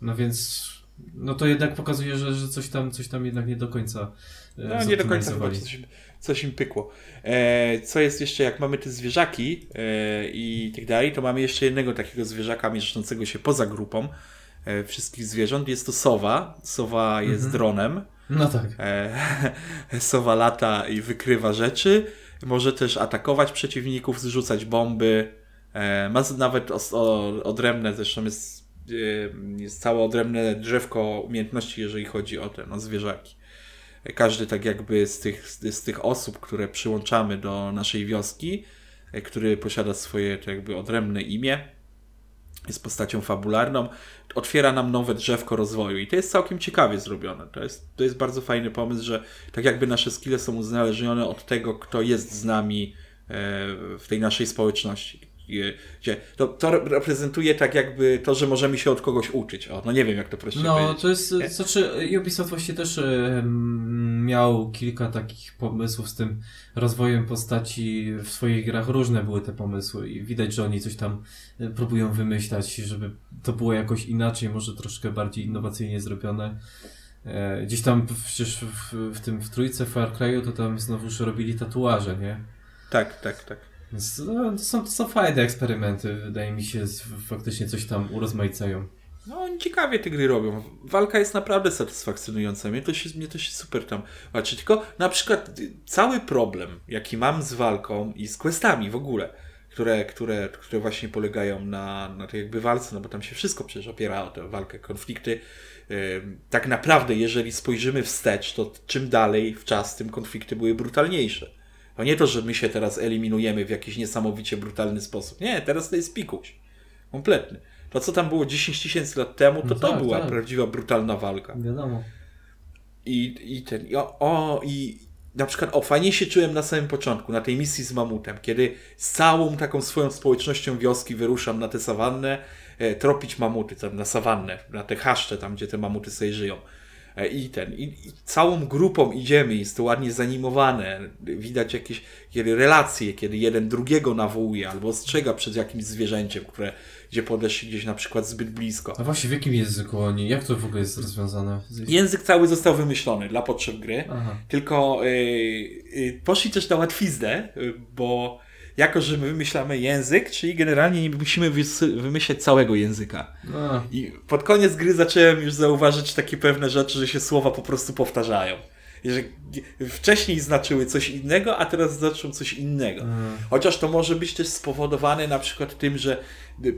no więc, no to jednak pokazuje, że, że coś tam, coś tam jednak nie do końca e, No nie do końca chyba coś, coś im pykło. E, co jest jeszcze, jak mamy te zwierzaki e, i tak dalej, to mamy jeszcze jednego takiego zwierzaka mieszczącego się poza grupą wszystkich zwierząt. Jest to sowa. Sowa jest Mhm. dronem. No tak. E, [laughs] sowa lata i wykrywa rzeczy. Może też atakować przeciwników, zrzucać bomby. E, ma nawet odrębne, zresztą jest, e, jest całe odrębne drzewko umiejętności, jeżeli chodzi o te no, zwierzaki. E, Każdy tak jakby z tych, z tych osób, które przyłączamy do naszej wioski, e, który posiada swoje jakby odrębne imię, jest postacią fabularną, otwiera nam nowe drzewko rozwoju i to jest całkiem ciekawie zrobione. To jest, to jest bardzo fajny pomysł, że tak jakby nasze skille są uzależnione od tego, kto jest z nami e, w tej naszej społeczności. To, to reprezentuje tak jakby to, że możemy się od kogoś uczyć. O, no nie wiem, jak to prościej No, powiedzieć. to jest, Nie? znaczy Ubisoft właśnie też miał kilka takich pomysłów z tym rozwojem postaci w swoich grach. Różne były te pomysły i widać, że oni coś tam e, próbują wymyślać, żeby to było jakoś inaczej, może troszkę bardziej innowacyjnie zrobione. E, Gdzieś tam przecież w, w tym w trójce Far Cry'u to tam znowu już robili tatuaże, nie? Tak, tak, tak. Więc, no, to, są, to są fajne eksperymenty. Wydaje mi się, faktycznie coś tam urozmaicają. No, oni ciekawie te gry robią. Walka jest naprawdę satysfakcjonująca. Mnie to się, mnie to się super tam patrzy. Tylko na przykład cały problem, jaki mam z walką i z questami w ogóle, które, które, które właśnie polegają na, na tej jakby walce, no bo tam się wszystko przecież opiera o tę walkę, konflikty. Tak naprawdę, jeżeli spojrzymy wstecz, to czym dalej w czas, tym konflikty były brutalniejsze. To nie to, że my się teraz eliminujemy w jakiś niesamowicie brutalny sposób. Nie, teraz to jest pikuś. Kompletny. To, co tam było 10 tysięcy lat temu, to No to tak, była tak. prawdziwa, brutalna walka. Wiadomo. I, i ten, i o, o, i na przykład, o, fajnie się czułem na samym początku, na tej misji z mamutem, kiedy z całą taką swoją społecznością wioski wyruszam na tę sawannę, e, tropić mamuty, tam na sawannę, na te chaszcze, tam gdzie te mamuty sobie żyją. E, I ten, i, i całą grupą idziemy, jest to ładnie zanimowane, widać jakieś kiedy relacje, kiedy jeden drugiego nawołuje albo ostrzega przed jakimś zwierzęciem, które, gdzie podeszli gdzieś na przykład zbyt blisko. A właśnie w jakim języku oni? Jak to w ogóle jest rozwiązane? Język cały został wymyślony dla potrzeb gry. Aha. Tylko y, y, poszli też na łatwiznę, bo jako, że my wymyślamy język, czyli generalnie nie musimy wymyślać całego języka. A, I pod koniec gry zacząłem już zauważyć takie pewne rzeczy, że się słowa po prostu powtarzają. I że wcześniej znaczyły coś innego, a teraz znaczą coś innego. Chociaż to może być też spowodowane na przykład tym, że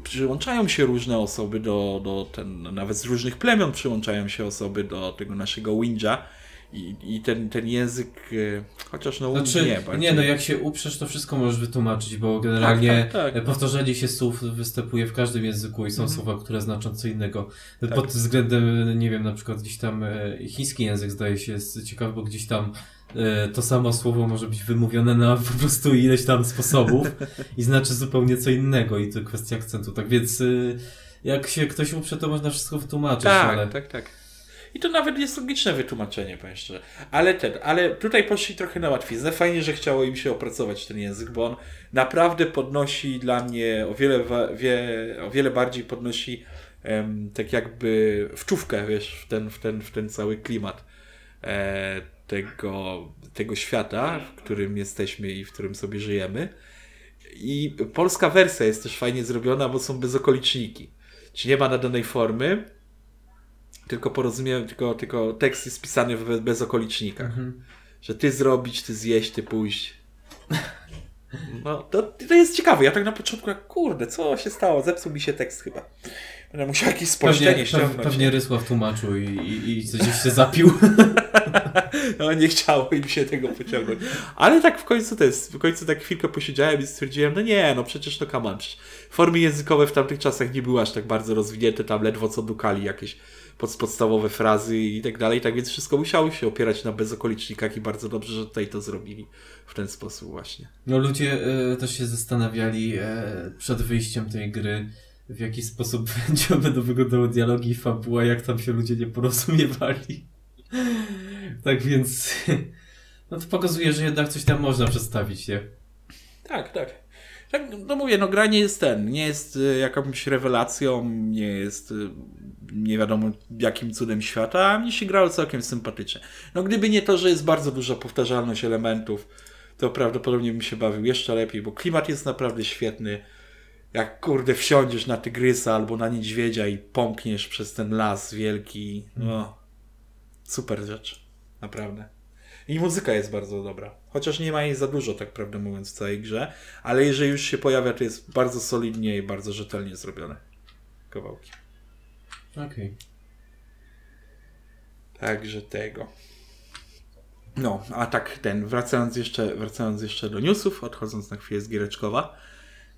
przyłączają się różne osoby do, do ten, nawet z różnych plemion przyłączają się osoby do tego naszego Winja i, i ten, ten język, y, chociaż no Znaczy, nie, nie, bardziej- no jak się uprzesz, to wszystko możesz wytłumaczyć, bo generalnie tak, tak. e, powtarzanie się słów występuje w każdym języku i są Mhm. słowa, które znaczą co innego. Tak. Pod względem, nie wiem, na przykład gdzieś tam e, chiński język zdaje się jest ciekawy, bo gdzieś tam e, to samo słowo może być wymówione na po prostu ileś tam sposobów [laughs] i znaczy zupełnie co innego i to kwestia akcentu. Tak więc e, jak się ktoś uprze, to można wszystko wytłumaczyć, Tak, ale... tak, tak. I to nawet jest logiczne wytłumaczenie, powiem szczerze. Ale ten, ale tutaj poszli trochę na łatwiznę. Fajnie, że chciało im się opracować ten język, bo on naprawdę podnosi dla mnie o wiele, wie, o wiele bardziej podnosi em, tak jakby wczówkę, wiesz, w ten, w ten, w ten cały klimat e, tego, tego świata, w którym jesteśmy i w którym sobie żyjemy. I polska wersja jest też fajnie zrobiona, bo są bezokoliczniki. Czy nie ma nadanej formy, tylko porozumiem, tylko, tylko tekst jest pisany w bezokolicznikach. Mhm. Że ty zrobić, ty zjeść, ty pójść. No, to, to jest ciekawe. Ja tak na początku, jak kurde, co się stało? Zepsuł mi się tekst chyba. Będę musiał jakieś spolszczenie Pewnie, pew, ściągnąć. pewnie Rysław tłumaczył i, i, i coś się zapił. [laughs] No, nie chciało im się tego pociągnąć. Ale tak w końcu to jest, w końcu tak chwilkę posiedziałem i stwierdziłem, no nie, no przecież to przecież Formy językowe w tamtych czasach nie były aż tak bardzo rozwinięte, tam ledwo co dukali jakieś pod, podstawowe frazy i tak dalej, tak więc wszystko musiało się opierać na bezokolicznikach i bardzo dobrze, że tutaj to zrobili w ten sposób właśnie. No ludzie e, też się zastanawiali e, przed wyjściem tej gry, w jaki sposób [laughs] będzie, będą wyglądały dialogi i fabuła, jak tam się ludzie nie porozumiewali. [laughs] tak więc, [laughs] no to pokazuje, że jednak coś tam można przedstawić, nie? Tak, tak. Tak, no mówię, no gra nie jest ten, nie jest y, jakąś rewelacją, nie jest y, nie wiadomo jakim cudem świata, a mnie się grało całkiem sympatycznie. No gdyby nie to, że jest bardzo duża powtarzalność elementów, to prawdopodobnie bym się bawił jeszcze lepiej, bo klimat jest naprawdę świetny. Jak kurde wsiądziesz na tygrysa albo na niedźwiedzia i pomkniesz przez ten las wielki, no super rzecz, naprawdę. I muzyka jest bardzo dobra. Chociaż nie ma jej za dużo, tak prawdę mówiąc, w całej grze. Ale jeżeli już się pojawia, to jest bardzo solidnie i bardzo rzetelnie zrobione. Kawałki. Okej. Także tego. No, a tak ten, wracając jeszcze, wracając jeszcze do newsów, odchodząc na chwilę z Giereczkowa.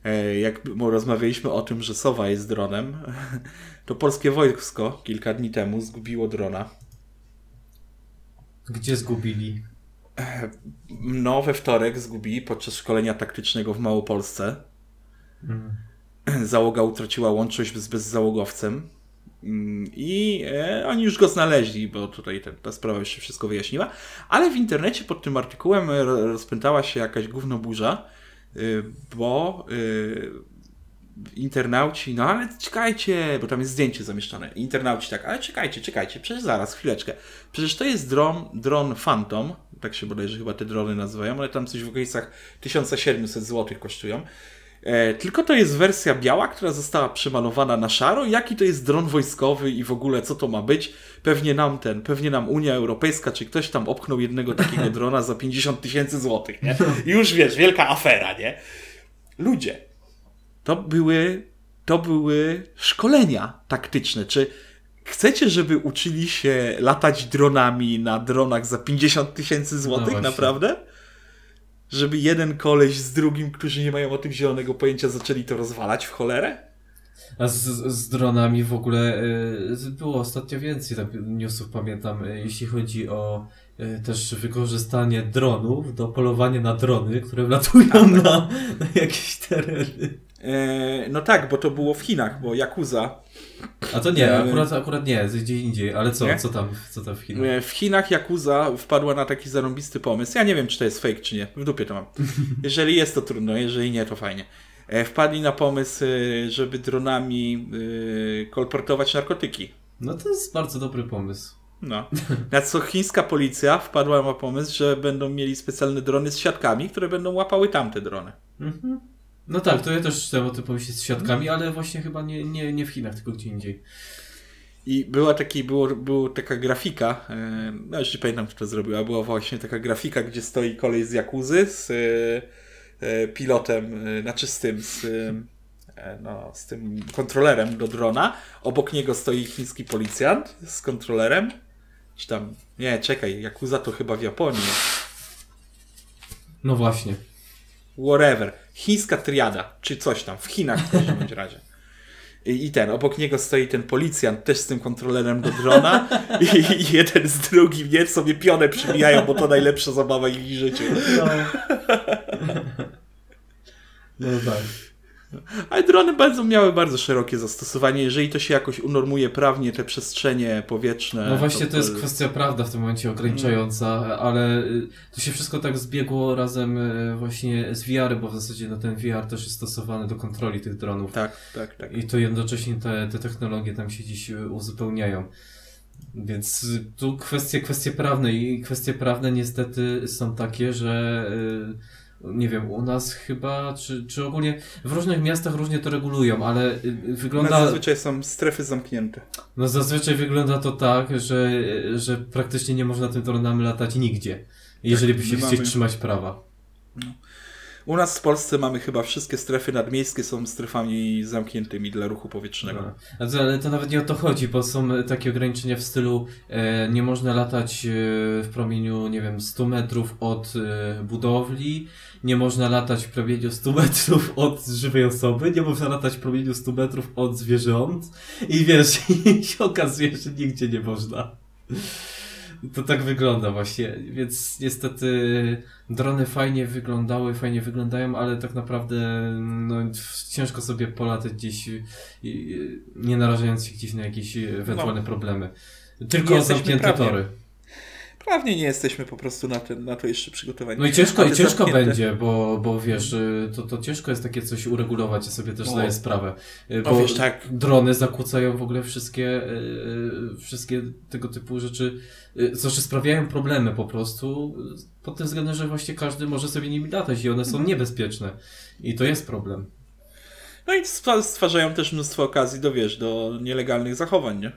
E, jak rozmawialiśmy o tym, że Sowa jest dronem, [laughs] to polskie wojsko kilka dni temu zgubiło drona. Gdzie zgubili? No, we wtorek zgubili podczas szkolenia taktycznego w Małopolsce. Mm. załoga utraciła łączność z bezzałogowcem i e, oni już go znaleźli, bo tutaj ta sprawa już się wszystko wyjaśniła, ale w internecie pod tym artykułem e, ro- rozpętała się jakaś gównoburza, y, bo y, internauci, no ale czekajcie, bo tam jest zdjęcie zamieszczone, internauci tak, ale czekajcie, czekajcie, przecież zaraz, chwileczkę, przecież to jest dron, dron Phantom tak się bodajże chyba te drony nazywają, ale tam coś w okolicach 1700 zł kosztują. E, tylko to jest wersja biała, która została przemalowana na szaro. Jaki to jest dron wojskowy i w ogóle co to ma być? Pewnie nam ten, pewnie nam Unia Europejska czy ktoś tam opchnął jednego takiego [laughs] drona za 50 tysięcy złotych, nie? I już wiesz, wielka afera, nie? Ludzie, to były, to były szkolenia taktyczne. Czy chcecie, żeby uczyli się latać dronami na dronach za 50 tysięcy złotych? właśnie. naprawdę? Żeby jeden koleś z drugim, którzy nie mają o tym zielonego pojęcia, zaczęli to rozwalać w cholerę? A z, z dronami w ogóle y, było ostatnio więcej tak, newsów, pamiętam, y, jeśli chodzi o y, też wykorzystanie dronów do polowania na drony, które wlatują na, na jakieś tereny. E, no tak, bo to było w Chinach, bo Yakuza. A to nie, E, akurat, akurat nie, gdzie indziej, ale co, Nie? co tam, co tam w Chinach? E, W Chinach Yakuza wpadła na taki zarąbisty pomysł. Ja nie wiem, czy to jest fake, czy nie. W dupie to mam. [laughs] Jeżeli jest, to trudno, jeżeli nie, to fajnie. Wpadli na pomysł, żeby dronami kolportować narkotyki. No to jest bardzo dobry pomysł. No. Na co chińska policja wpadła na pomysł, że będą mieli specjalne drony z siatkami, które będą łapały tamte drony. Mhm. No tak, to ja też chciałem o tym pomyśleć z świadkami, ale właśnie chyba nie, nie, nie w Chinach, tylko gdzie indziej. I była taki, było, było taka grafika, e, no już nie pamiętam kto to zrobiła, była właśnie taka grafika, gdzie stoi kolej z Jakuzy z e, e, pilotem, znaczy z tym, z, no, z tym kontrolerem do drona. Obok niego stoi chiński policjant z kontrolerem. Czy tam, nie, czekaj, Jakuza to chyba w Japonii. No właśnie. Whatever. Chińska triada, czy coś tam, w Chinach w każdym razie. I, ten, obok niego stoi ten policjant też z tym kontrolerem do drona i, i jeden z drugim nie sobie pionę przybijają, bo to najlepsza zabawa w ich życiu. No, no tak. Ale drony bardzo miały bardzo szerokie zastosowanie, jeżeli to się jakoś unormuje prawnie te przestrzenie powietrzne. No właśnie to jest kwestia prawda w tym momencie ograniczająca, ale y, to się wszystko tak zbiegło razem y, właśnie z VR, bo w zasadzie no, ten VR też jest stosowany do kontroli tych dronów. Tak, tak, tak. I to jednocześnie te, te technologie tam się dziś uzupełniają. Więc tu kwestie, kwestie prawne i kwestie prawne niestety są takie, że y, nie wiem, u nas chyba, czy, czy ogólnie w różnych miastach różnie to regulują, ale y, nas wygląda... zazwyczaj są strefy zamknięte. No zazwyczaj wygląda to tak, że, że praktycznie nie można tym dronami latać nigdzie, jeżeli by się my chcieć mamy- trzymać prawa. U nas w Polsce mamy chyba wszystkie strefy nadmiejskie są strefami zamkniętymi dla ruchu powietrznego. No. To- Ale to nawet nie o to chodzi, bo są takie ograniczenia w stylu e, nie można latać e, w promieniu, nie wiem, 100 metrów od e, budowli, nie można latać w promieniu 100 metrów od żywej osoby, nie można latać w promieniu 100 metrów od zwierząt i wiesz, [laughs] i się okazuje, że nigdzie nie można. To tak wygląda właśnie, więc niestety drony fajnie wyglądały, fajnie wyglądają, ale tak naprawdę no, ciężko sobie polatać gdzieś, nie narażając się gdzieś na jakieś ewentualne problemy. Tylko zamknięte tory. Prawnie nie jesteśmy po prostu na, ten, na to jeszcze przygotowani. No i ciężko, i ciężko zamknięte- będzie, bo, bo wiesz, y, to, to ciężko jest takie coś uregulować, ja sobie też No. zdaję sprawę. Y, No Bo wiesz, tak. drony zakłócają w ogóle wszystkie, y, wszystkie tego typu rzeczy, znaczy sprawiają problemy po prostu, pod tym względem, że właśnie każdy może sobie nimi latać i one są niebezpieczne. I to jest problem. No i stwa- stwarzają też mnóstwo okazji do, wiesz, do nielegalnych zachowań, nie?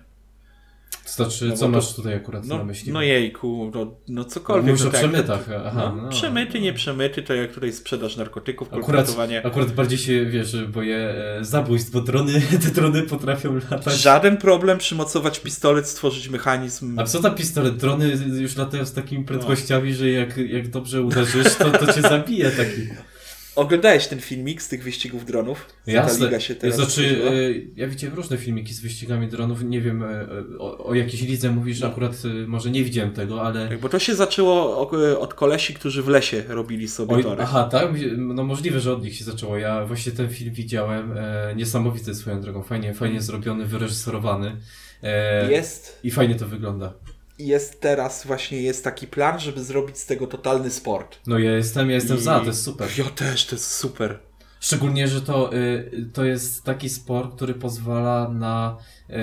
To znaczy, No co to- masz tutaj akurat na No, myśli? no jejku, no, no cokolwiek. Mówisz no o tak, przemytach, aha. No, no. przemyty, nie przemyty, to jak tutaj sprzedaż narkotyków, Akurat, kolportowanie. akurat bardziej się, wiesz, boję e, zabójstw, bo drony, [laughs] te drony potrafią latać. Żaden problem przymocować pistolet, stworzyć mechanizm. A co za pistolet? Drony już latają z takimi prędkościami, że jak, jak dobrze uderzysz, to, to cię zabije taki. Oglądałeś ten filmik z tych wyścigów dronów? Co Ta Jasne. liga się teraz Znaczy, e, ja widziałem różne filmiki z wyścigami dronów. Nie wiem, e, e, o, o jakiejś lidze mówisz, No. akurat e, może nie widziałem tego, ale. Tak, bo to się zaczęło od kolesi, którzy w lesie robili sobie Oj, tory. aha, tak? No możliwe, że od nich się zaczęło. Ja właśnie ten film widziałem. Niesamowity swoją drogą. Fajnie, fajnie zrobiony, wyreżyserowany. Jest, I fajnie to wygląda. Jest teraz właśnie jest taki plan, żeby zrobić z tego totalny sport. No ja jestem, ja jestem I- za, to jest super. Ja też, to jest super. Szczególnie, że to, y, to jest taki sport, który pozwala na y,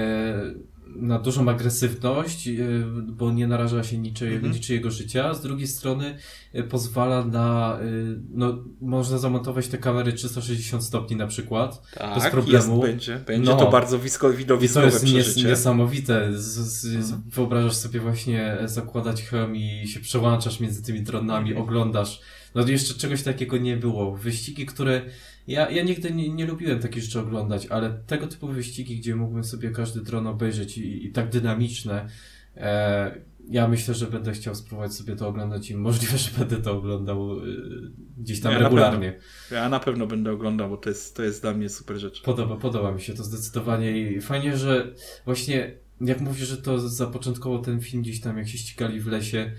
na dużą agresywność, y, bo nie naraża się niczy, Mhm. niczyjego życia. Z drugiej strony y, pozwala na, y, no, można zamontować te kamery 360 stopni na przykład. Tak, bez problemu. Jest, będzie będzie No. to bardzo wisko, I to widowiskowe jest nies- niesamowite. Z, z, Mhm. Wyobrażasz sobie właśnie zakładać hełm i się przełączasz między tymi dronami, Mhm. oglądasz. No jeszcze czegoś takiego nie było. Wyścigi, które ja, ja nigdy nie, nie lubiłem takich rzeczy oglądać, ale tego typu wyścigi, gdzie mógłbym sobie każdy dron obejrzeć i, i tak dynamiczne, e, ja myślę, że będę chciał spróbować sobie to oglądać i możliwe, [laughs] że będę to oglądał y, gdzieś tam Ja na regularnie. Ja na pewno będę oglądał, bo to jest, to jest dla mnie super rzecz. Podoba, podoba mi się to zdecydowanie i fajnie, że właśnie jak mówisz, że to zapoczątkowo ten film gdzieś tam, jak się ścigali w lesie,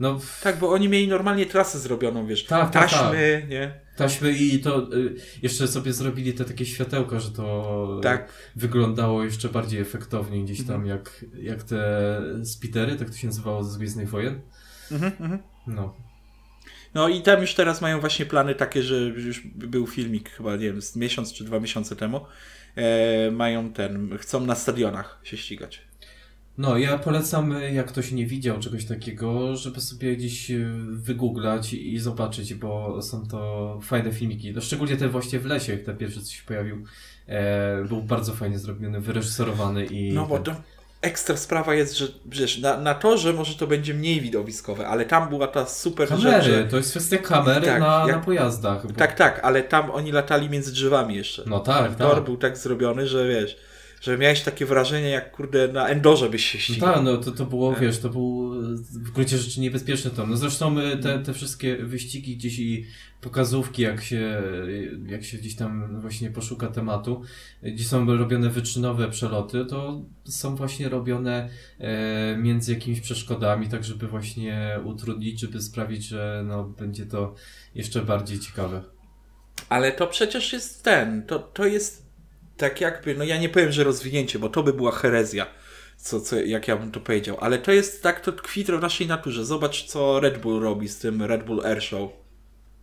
no Tak, bo oni mieli normalnie trasę zrobioną, wiesz, Tak, tak, taśmy, nie? Taśmy i to y, jeszcze sobie zrobili te takie światełka, że to Tak, wyglądało jeszcze bardziej efektownie gdzieś tam Mhm. jak, jak te spitery, tak to się nazywało ze Gwiezdnych Wojen. mhm, mhm. No. No i tam już teraz mają właśnie plany takie, że już był filmik chyba, nie wiem, z miesiąc czy dwa miesiące temu. E, mają ten, chcą na stadionach się ścigać. No, ja polecam, y, jak ktoś nie widział czegoś takiego, żeby sobie gdzieś y, wygooglać i zobaczyć, bo są to fajne filmiki. No, szczególnie ten właśnie w lesie, jak ten pierwszy coś się pojawił, e, był bardzo fajnie zrobiony, wyreżyserowany i... No bo to ekstra sprawa jest, że wiesz, na, na torze może to będzie mniej widowiskowe, ale tam była ta super rzecz, Kamery, że... to jest kwestia kamery Tak, na, jak- na pojazdach. Bo... Tak, tak, ale tam oni latali między drzewami jeszcze. No tak, tor tak. był tak zrobiony, że wiesz, że miałeś takie wrażenie, jak kurde na Endorze byś się No ścigał. tak, no to, to było, Tak. wiesz, to był e, w gruncie rzeczy niebezpieczny tom. No zresztą e, te, te wszystkie wyścigi gdzieś i pokazówki, jak się, jak się gdzieś tam właśnie poszuka tematu, e, gdzie są robione wyczynowe przeloty, to są właśnie robione e, między jakimiś przeszkodami, tak żeby właśnie utrudnić, żeby sprawić, że no, będzie to jeszcze bardziej ciekawe. Ale to przecież jest ten, to, to jest tak jakby, no ja nie powiem, że rozwinięcie, bo to by była herezja, co, co, jak ja bym to powiedział, ale to jest tak, to tkwi w naszej naturze. Zobacz, co Red Bull robi z tym Red Bull Air Show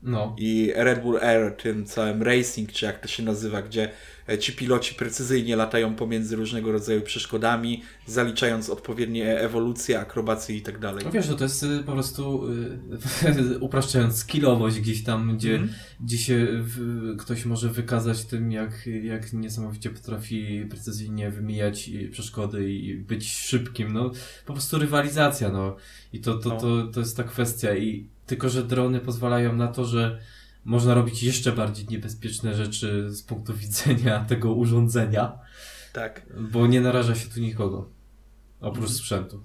No. i Red Bull Air, tym całym racing, czy jak to się nazywa, gdzie e, ci piloci precyzyjnie latają pomiędzy różnego rodzaju przeszkodami, zaliczając odpowiednie ewolucje, akrobacje i tak dalej. No wiesz, że to jest y, po prostu, [laughs] upraszczając, skillowość gdzieś tam, gdzie, Mhm. gdzie się ktoś może wykazać tym, jak, jak niesamowicie potrafi precyzyjnie wymijać przeszkody i być szybkim. No, po prostu rywalizacja, no. I to, to, No. to, to jest ta kwestia. I tylko, że drony pozwalają na to, że można robić jeszcze bardziej niebezpieczne rzeczy z punktu widzenia [laughs] tego urządzenia, Tak. bo nie naraża się tu nikogo. Oprócz Mhm. sprzętu.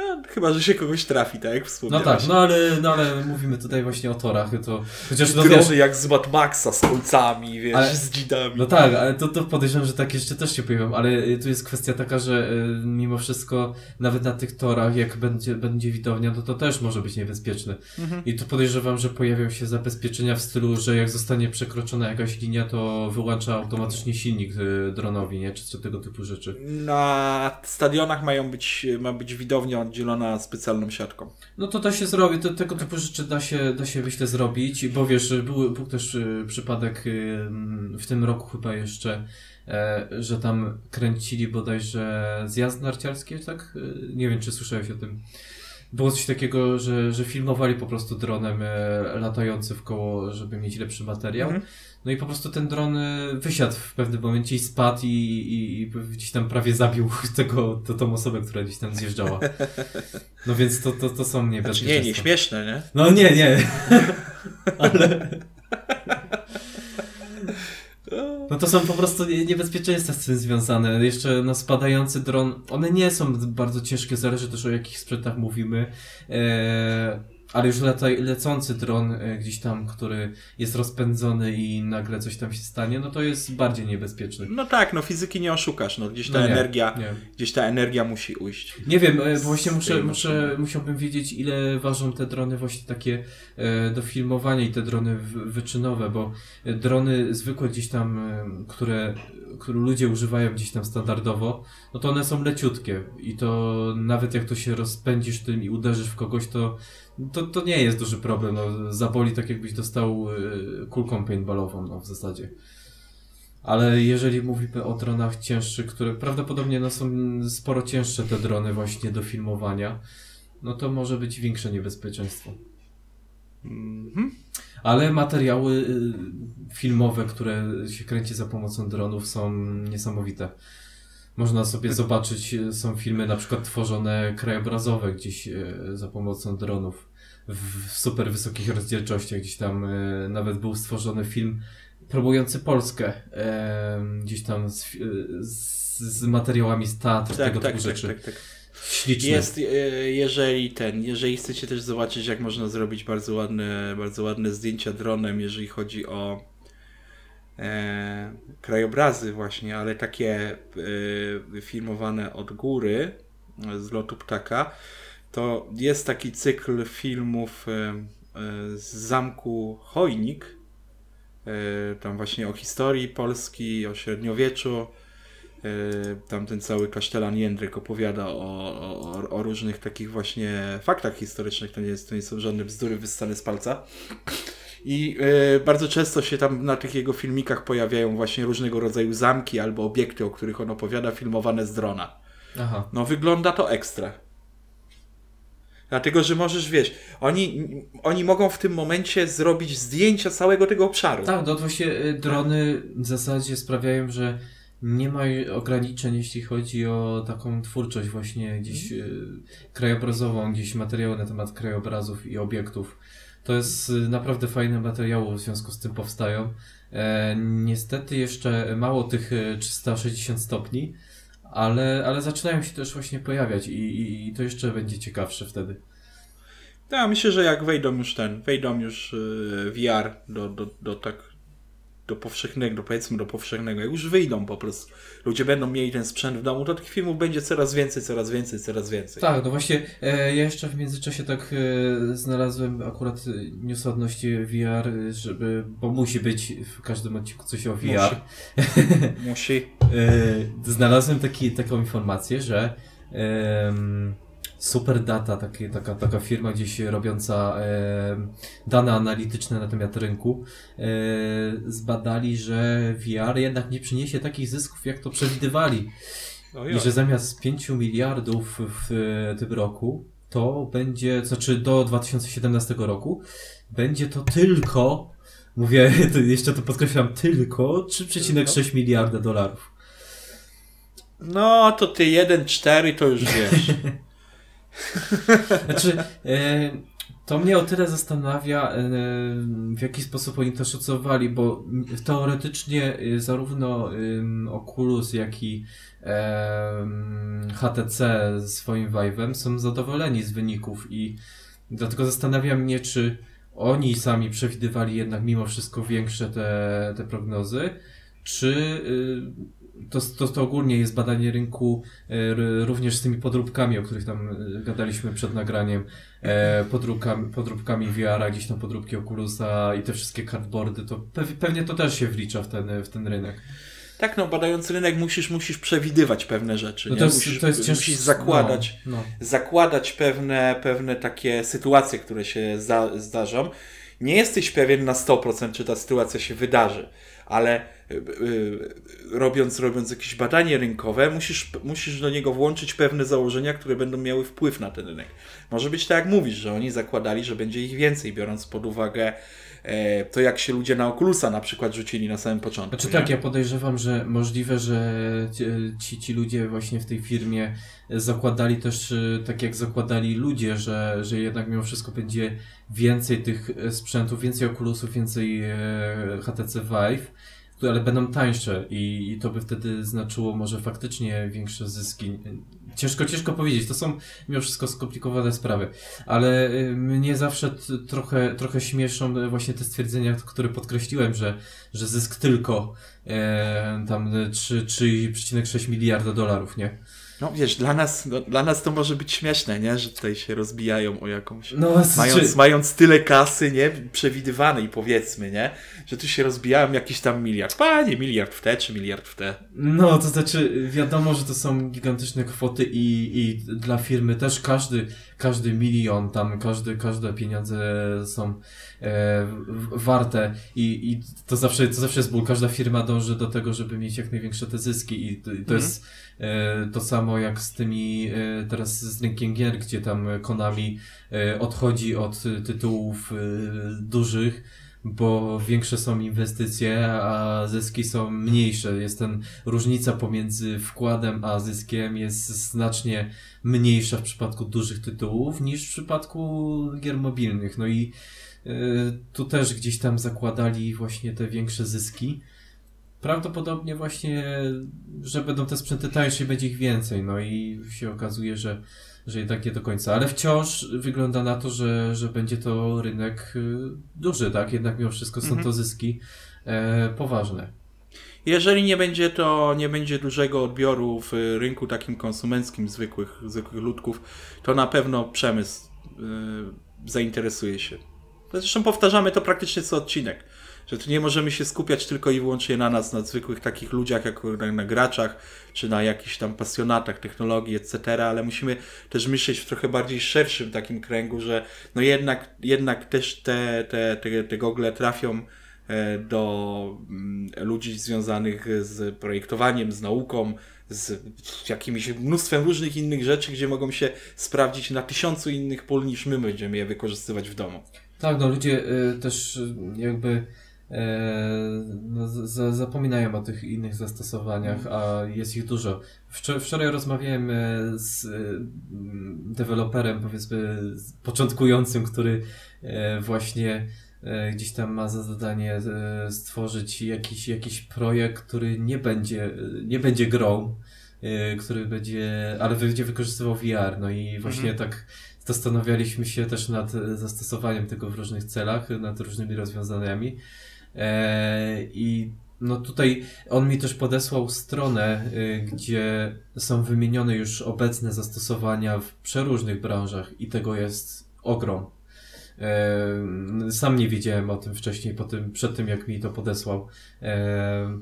No, chyba, że się kogoś trafi, tak jak No wspomniałeś. tak, no ale, no ale mówimy tutaj właśnie o torach, to chociaż no wiesz, jak z Mad Maxa, z kolcami, wiesz, Ale- z dzidami. no tak, ale to, to podejrzewam, że tak jeszcze też się pojawią, ale y, tu jest kwestia taka, że y, mimo wszystko nawet na tych torach, jak będzie, będzie widownia, to to też może być niebezpieczne. Mhm. I tu podejrzewam, że pojawią się zabezpieczenia w stylu, że jak zostanie przekroczona jakaś linia, to wyłącza automatycznie silnik y, dronowi, nie? Czy, czy tego typu rzeczy. Na stadionach mają być, ma być widownia oddzielona specjalną siatką. No to da się zrobić, to, tego typu rzeczy da się, da się myślę zrobić, bo wiesz, był, był też y, przypadek y, w tym roku chyba jeszcze, e, że tam kręcili bodajże zjazd narciarski, tak? Y, Nie wiem, czy słyszałeś o tym. Było coś takiego, że, że filmowali po prostu dronem e, latający w koło, żeby mieć lepszy materiał. Mhm. No i po prostu ten dron e, wysiadł w pewnym momencie i spadł i, i, i gdzieś tam prawie zabił [laughs] tego, to, tą osobę, która gdzieś tam zjeżdżała. No więc to, to, to są Znaczy, niebezpieczeństwa. nie, nie śmieszne, nie? No nie, nie. [laughs] Ale... [laughs] No to są po prostu nie- niebezpieczeństwa z tym związane. Jeszcze no, spadający dron, one nie są bardzo ciężkie, zależy też o jakich sprzętach mówimy. E, ale już lata, lecący dron e, gdzieś tam, który jest rozpędzony i nagle coś tam się stanie, no to jest bardziej niebezpieczny. No tak, no fizyki nie oszukasz, no gdzieś ta No nie, energia, Nie. gdzieś ta energia musi ujść. Nie wiem, e, właśnie muszę, muszę, musiałbym wiedzieć, ile ważą te drony właśnie takie e, do filmowania i te drony wyczynowe, bo drony zwykłe gdzieś tam, które, które ludzie używają gdzieś tam standardowo, no to one są leciutkie i to nawet jak to się rozpędzisz tym i uderzysz w kogoś, to, to, to nie jest duży problem, no, zaboli tak jakbyś dostał e, kulką paintballową, no w zasadzie. Ale jeżeli mówimy o dronach cięższych, które prawdopodobnie no, są sporo cięższe te drony właśnie do filmowania, no to może być większe niebezpieczeństwo. Mhm. Ale materiały y, filmowe, które się kręci za pomocą dronów są niesamowite. Można sobie zobaczyć, y, są filmy na przykład tworzone krajobrazowe gdzieś y, za pomocą dronów w super wysokich rozdzielczościach. Gdzieś tam y, nawet był stworzony film promujący Polskę, em, gdzieś tam z, y, z, z materiałami z teatru, Tak, tego tak, typu tak, rzeczy. tak, tak. Śliczne. Jest, e, jeżeli ten, jeżeli chcecie też zobaczyć, jak można zrobić bardzo ładne, bardzo ładne zdjęcia dronem, jeżeli chodzi o e, krajobrazy właśnie, ale takie e, filmowane od góry, e, z lotu ptaka, to jest taki cykl filmów e, e, z zamku Chojnik, e, tam właśnie o historii Polski, o średniowieczu, Tam ten cały kasztelan Jędryk opowiada o, o, o różnych takich właśnie faktach historycznych. To nie, jest, to nie są żadne bzdury wyssane z palca. I e, bardzo często się tam na tych jego filmikach pojawiają właśnie różnego rodzaju zamki albo obiekty, o których on opowiada, filmowane z drona. Aha. No wygląda to ekstra. Dlatego, że możesz, wiesz, oni, oni mogą w tym momencie zrobić zdjęcia całego tego obszaru. Tak, no to właśnie y, drony w zasadzie sprawiają, że nie ma ograniczeń, jeśli chodzi o taką twórczość właśnie gdzieś y, krajobrazową, gdzieś materiały na temat krajobrazów i obiektów. To jest y, naprawdę fajne materiały w związku z tym powstają. E, niestety jeszcze mało tych y, 360 stopni, ale, ale zaczynają się też właśnie pojawiać i, i, i to jeszcze będzie ciekawsze wtedy. Ja myślę, że jak wejdą już ten, wejdą już yy, VR do, do, do tak do powszechnego, powiedzmy do powszechnego, jak już wyjdą po prostu, ludzie będą mieli ten sprzęt w domu, to tych filmów będzie coraz więcej, coraz więcej, coraz więcej. Tak, no właśnie e, ja jeszcze w międzyczasie tak e, znalazłem akurat e, news odnośnie VR, e, żeby, bo musi być w każdym odcinku coś o VR. [laughs] Musi. E, znalazłem taki, taką informację, że em, Superdata, takie, taka, taka firma gdzieś robiąca em, dane analityczne na temat rynku, e, zbadali, że VR jednak nie przyniesie takich zysków, jak to przewidywali. Ojoj. I że zamiast 5 miliardów w e, tym roku, to będzie, znaczy do 2017 roku, będzie to tylko, mówię, [laughs] to jeszcze to podkreślam, tylko 3,6 miliarda dolarów. No, to ty 1,4 to już wiesz. [laughs] Znaczy, e, to mnie o tyle zastanawia, e, w jaki sposób oni to szacowali, bo teoretycznie e, zarówno Oculus, jak i HTC swoim Vive'em są zadowoleni z wyników i dlatego zastanawia mnie, czy oni sami przewidywali jednak mimo wszystko większe te, te prognozy, czy y, to, to, to ogólnie jest badanie rynku r- również z tymi podróbkami, o których tam y, gadaliśmy przed nagraniem, e, podróbkami, podróbkami VR-a, gdzieś tam podróbki Oculusa i te wszystkie cardboardy, to pew, pewnie to też się wlicza w ten, w ten rynek. tak, no, badając rynek musisz, musisz przewidywać pewne rzeczy, No to jest, musisz, to jest musisz zakładać, No, no. zakładać pewne, pewne takie sytuacje, które się za, zdarzą. Nie jesteś pewien na 100%, czy ta sytuacja się wydarzy, ale y, y, robiąc, robiąc jakieś badanie rynkowe, musisz, musisz do niego włączyć pewne założenia, które będą miały wpływ na ten rynek. Może być tak, jak mówisz, że oni zakładali, że będzie ich więcej, biorąc pod uwagę e, to, jak się ludzie na Oculusa na przykład rzucili na samym początku. Znaczy nie? tak, ja podejrzewam, że możliwe, że ci, ci, ludzie właśnie w tej firmie zakładali też, y, tak jak zakładali ludzie, że, że jednak mimo wszystko będzie więcej tych e, sprzętów, więcej Oculusów, więcej e, HTC Vive, które będą tańsze i, i to by wtedy znaczyło może faktycznie większe zyski. Ciężko, ciężko powiedzieć, to są mimo wszystko skomplikowane sprawy, ale y, mnie zawsze trochę, trochę śmieszą właśnie te stwierdzenia, które podkreśliłem, że, że zysk tylko e, tam e, trzy- 3,6 miliarda dolarów, nie? No wiesz, dla nas, no, dla nas to może być śmieszne, nie? Że tutaj się rozbijają o jakąś... No, Mając, czy- mając tyle kasy, nie? Przewidywanej powiedzmy, nie? Że tu się rozbijają jakiś tam miliard. Panie, miliard w te, czy miliard w te. No, to znaczy, wiadomo, że to są gigantyczne kwoty i, i dla firmy też każdy, każdy milion, tam każdy, każde pieniądze są e, warte i, i to, zawsze, to zawsze jest ból. Każda firma dąży do tego, żeby mieć jak największe te zyski i to, i to jest e, to samo jak z tymi e, teraz z rynkiem gier, gdzie tam Konami e, odchodzi od tytułów e, dużych, bo większe są inwestycje, a zyski są mniejsze. Jest ten różnica pomiędzy wkładem a zyskiem jest znacznie mniejsza w przypadku dużych tytułów niż w przypadku gier mobilnych. No i y, tu też gdzieś tam zakładali właśnie te większe zyski. Prawdopodobnie właśnie, że będą te sprzęty tańsze i będzie ich więcej. No i się okazuje, że, że jednak nie do końca. Ale wciąż wygląda na to, że, że będzie to rynek y, duży, tak? Jednak mimo wszystko są Mhm. to zyski e, poważne. Jeżeli nie będzie to, nie będzie dużego odbioru w rynku takim konsumenckim zwykłych, zwykłych ludków, to na pewno przemysł y, zainteresuje się. Zresztą powtarzamy to praktycznie co odcinek, że tu nie możemy się skupiać tylko i wyłącznie na nas, na zwykłych takich ludziach, jak na, na graczach, czy na jakichś tam pasjonatach technologii, etc., ale musimy też myśleć w trochę bardziej szerszym takim kręgu, że no jednak, jednak też te, te, te, te gogle trafią e, do mm, ludzi związanych z projektowaniem, z nauką, z jakimiś mnóstwem różnych innych rzeczy, gdzie mogą się sprawdzić na tysiącu innych pól niż my będziemy je wykorzystywać w domu. Tak, no ludzie y, też y, jakby no, za, zapominają o tych innych zastosowaniach, a jest ich dużo. Wczor- wczoraj rozmawiałem e, z e, m, deweloperem, powiedzmy, z- początkującym, który e, właśnie e, gdzieś tam ma za zadanie e, stworzyć jakiś, jakiś projekt, który nie będzie, e, nie będzie grą, e, który będzie, ale będzie wykorzystywał VR. No i właśnie tak zastanawialiśmy się też nad e, zastosowaniem tego w różnych celach, nad różnymi rozwiązaniami. E, I no tutaj on mi też podesłał stronę, y, gdzie są wymienione już obecne zastosowania w przeróżnych branżach i tego jest ogrom. E, Sam nie wiedziałem o tym wcześniej, po tym, przed tym jak mi to podesłał. E,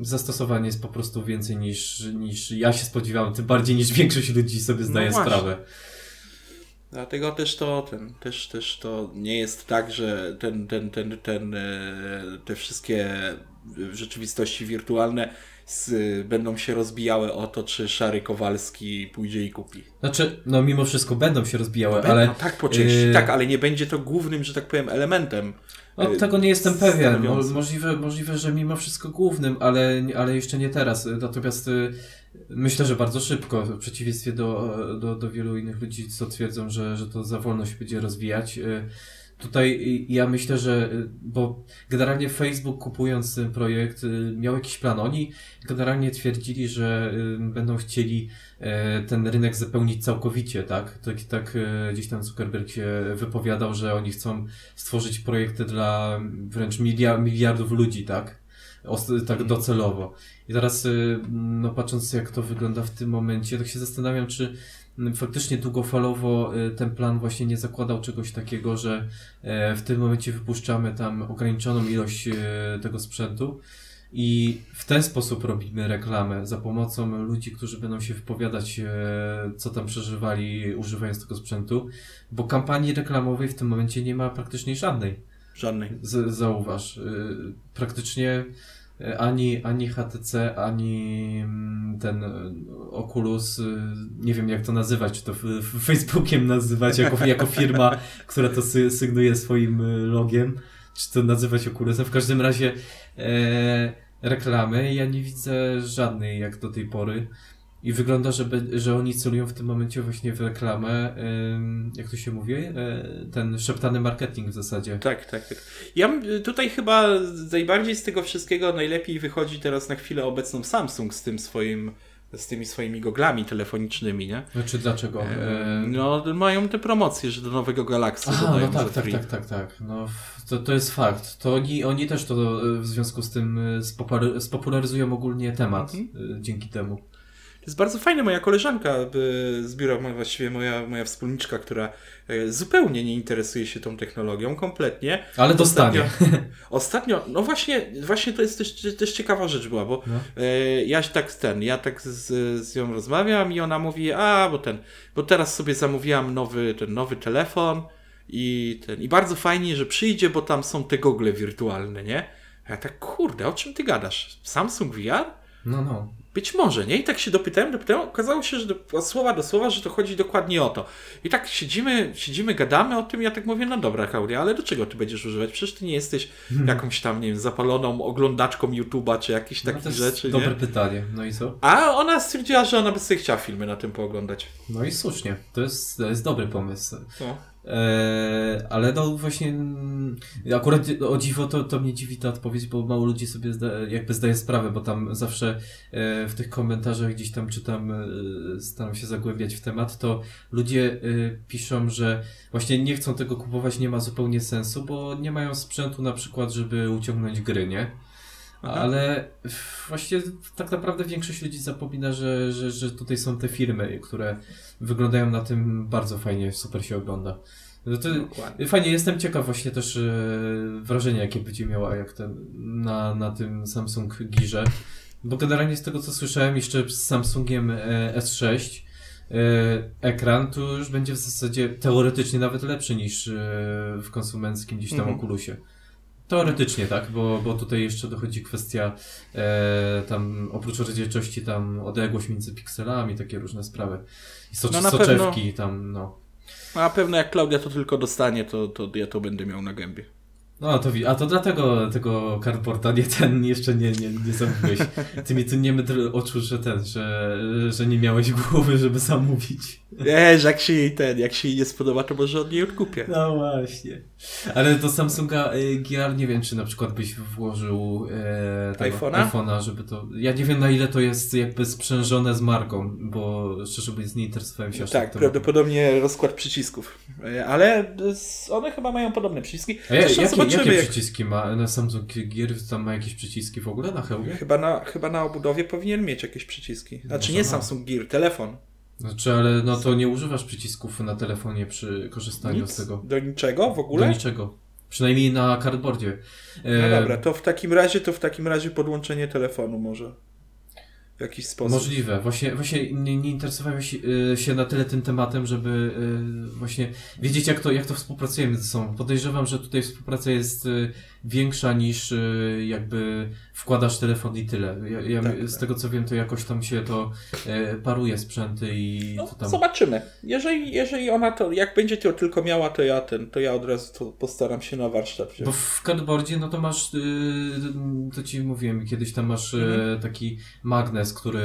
Zastosowanie jest po prostu więcej niż, niż ja się spodziewałem, tym bardziej niż większość ludzi sobie zdaje właśnie. sprawę. Dlatego też to, ten, też, też to nie jest tak, że ten, ten, ten, ten, e, te wszystkie rzeczywistości wirtualne z, będą się rozbijały o to, czy Szary Kowalski pójdzie i kupi. Znaczy, no mimo wszystko będą się rozbijały, No, ale no tak po części, yy, tak, ale nie będzie to głównym, że tak powiem, elementem. No, y, tego nie jestem pewien. Możliwe, możliwe, że mimo wszystko głównym, ale, ale jeszcze nie teraz. Natomiast myślę, że bardzo szybko, w przeciwieństwie do, do, do wielu innych ludzi, co twierdzą, że, że to za wolno się będzie rozwijać. Y, Tutaj ja myślę, że, y, bo generalnie Facebook kupując ten projekt y, miał jakiś plan. Oni generalnie twierdzili, że będą chcieli ten rynek zapełnić całkowicie, tak? Tak, tak gdzieś tam Zuckerberg się wypowiadał, że oni chcą stworzyć projekty dla wręcz milia- miliardów ludzi, tak? Tak docelowo. I teraz, y, no patrząc jak to wygląda w tym momencie, tak się zastanawiam, czy mm, faktycznie długofalowo y, ten plan właśnie nie zakładał czegoś takiego, że e, w tym momencie wypuszczamy tam ograniczoną ilość e, tego sprzętu i w ten sposób robimy reklamę za pomocą ludzi, którzy będą się wypowiadać, e, co tam przeżywali używając tego sprzętu, bo kampanii reklamowej w tym momencie nie ma praktycznie żadnej. Żadnej. Z, zauważ, y, praktycznie y, ani, ani HTC, ani mm, ten y, Oculus, y, nie wiem jak to nazywać, czy to Facebookiem nazywać jako, jako firma, [laughs] która to sy, sygnuje swoim logiem, czy to nazywać Oculusem. W każdym razie e, reklamy ja nie widzę żadnej jak do tej pory. I wygląda, że, be- że oni celują w tym momencie właśnie w reklamę, jak to się mówi, e, ten szeptany marketing w zasadzie. Tak, tak, tak. Ja tutaj chyba najbardziej z tego wszystkiego najlepiej wychodzi teraz na chwilę obecną Samsung z tym swoim, z tymi swoimi goglami telefonicznymi, nie? Znaczy dlaczego? E, No, mają te promocje, że do nowego Galaxy Aha, dodają no tak, tak, tak, tak, tak. No, to, to jest fakt. To oni, oni też to e, w związku z tym e, spopularyzują ogólnie temat Mhm. dzięki temu. Jest bardzo fajne. Moja koleżanka y, z biura, właściwie moja, moja wspólniczka, która y, zupełnie nie interesuje się tą technologią, kompletnie. Ale dostanie. Ostatnio, [laughs] ostatnio no właśnie, właśnie to jest też, też ciekawa rzecz była, bo No. e, ja tak ten, ja tak z, z nią rozmawiam i ona mówi, a bo ten, bo teraz sobie zamówiłam nowy, ten nowy telefon i ten, i bardzo fajnie, że przyjdzie, bo tam są te gogle wirtualne, nie? A ja tak, kurde, o czym ty gadasz? Samsung VR? No, no. Być może, nie? I tak się dopytałem, dopytałem, okazało się, że do, słowa do słowa, że to chodzi dokładnie o to. I tak siedzimy, siedzimy, gadamy o tym, ja tak mówię, no dobra, Klaudia, ale do czego ty będziesz używać? Przecież ty nie jesteś jakąś tam, nie wiem, zapaloną oglądaczką YouTube'a, czy jakichś Hmm. no takich to jest rzeczy, dobre nie? pytanie. No i co? A ona stwierdziła, że ona by sobie chciała filmy na tym pooglądać. No i słusznie. To jest, to jest dobry pomysł. No. Eee, ale no właśnie mm, akurat o dziwo to, to mnie dziwi ta odpowiedź, bo mało ludzi sobie zda, jakby zdaje sprawę, bo tam zawsze e, w tych komentarzach gdzieś tam czytam, e, staram się zagłębiać w temat, to ludzie e, piszą, że właśnie nie chcą tego kupować, nie ma zupełnie sensu, bo nie mają sprzętu na przykład, żeby uciągnąć gry, nie? Aha. Ale właśnie tak naprawdę większość ludzi zapomina, że, że, że tutaj są te firmy, które wyglądają na tym bardzo fajnie, super się ogląda. No to Dokładnie. fajnie, jestem ciekaw właśnie też e, wrażenia, jakie będzie miała jak ten, na, na tym Samsung Girze. Bo generalnie z tego co słyszałem jeszcze z Samsungiem e, S6 e, ekran tu już będzie w zasadzie teoretycznie nawet lepszy niż w konsumenckim gdzieś tam Mhm. Oculusie. Teoretycznie tak, bo, bo tutaj jeszcze dochodzi kwestia e, tam oprócz rozdzielczości tam odległość między pikselami, takie różne sprawy. I No soczewki tam, no. Na pewno jak Klaudia to tylko dostanie, to, to ja to będę miał na gębie. No to wi- a to dlatego tego cardboarda nie ten jeszcze nie, nie, nie zamówiłeś. Ty mi tu nie mydl oczu, że ten, że, że nie miałeś głowy, żeby zamówić. Wiesz, jak się jej ten, jak się jej nie spodoba, to może od niej odkupię. No właśnie. Ale do Samsunga y, GR nie wiem, czy na przykład byś włożył e, iPhone'a? iPhone'a, żeby to. Ja nie wiem na ile to jest jakby sprzężone z marką, bo szczerze mówiąc nie interesowałem się aż Tak, tematem. prawdopodobnie rozkład przycisków. E, Ale one chyba mają podobne przyciski. A ja, Zresztą jakie, zobaczymy, jakie jak... przyciski ma na Samsung Gear? Tam ma jakieś przyciski w ogóle na hełmie? Chyba na, chyba na obudowie powinien mieć jakieś przyciski. Znaczy nie. Samsung Gear, telefon. Znaczy, ale no to nie używasz przycisków na telefonie przy korzystaniu Nic z tego. do niczego w Do ogóle? niczego. Przynajmniej na cardboardzie. No E, dobra, to w takim razie, to w takim razie podłączenie telefonu może. W jakiś sposób. Możliwe. Właśnie, właśnie nie, nie interesowałem się, y, się na tyle tym tematem, żeby y, właśnie wiedzieć, jak to, jak to współpracujemy ze sobą. Podejrzewam, że tutaj współpraca jest y, większa niż jakby wkładasz telefon i tyle. Ja, ja, Tak, z tego co wiem, to jakoś tam się to e, paruje sprzęty i No, to tam... zobaczymy. Jeżeli, jeżeli ona to, jak będzie to tylko miała, to ja ten, to ja od razu to postaram się na warsztat wziąć. Bo w cardboardzie, no to masz, yy, to ci mówiłem, kiedyś tam masz yy, Mhm. taki magnes, który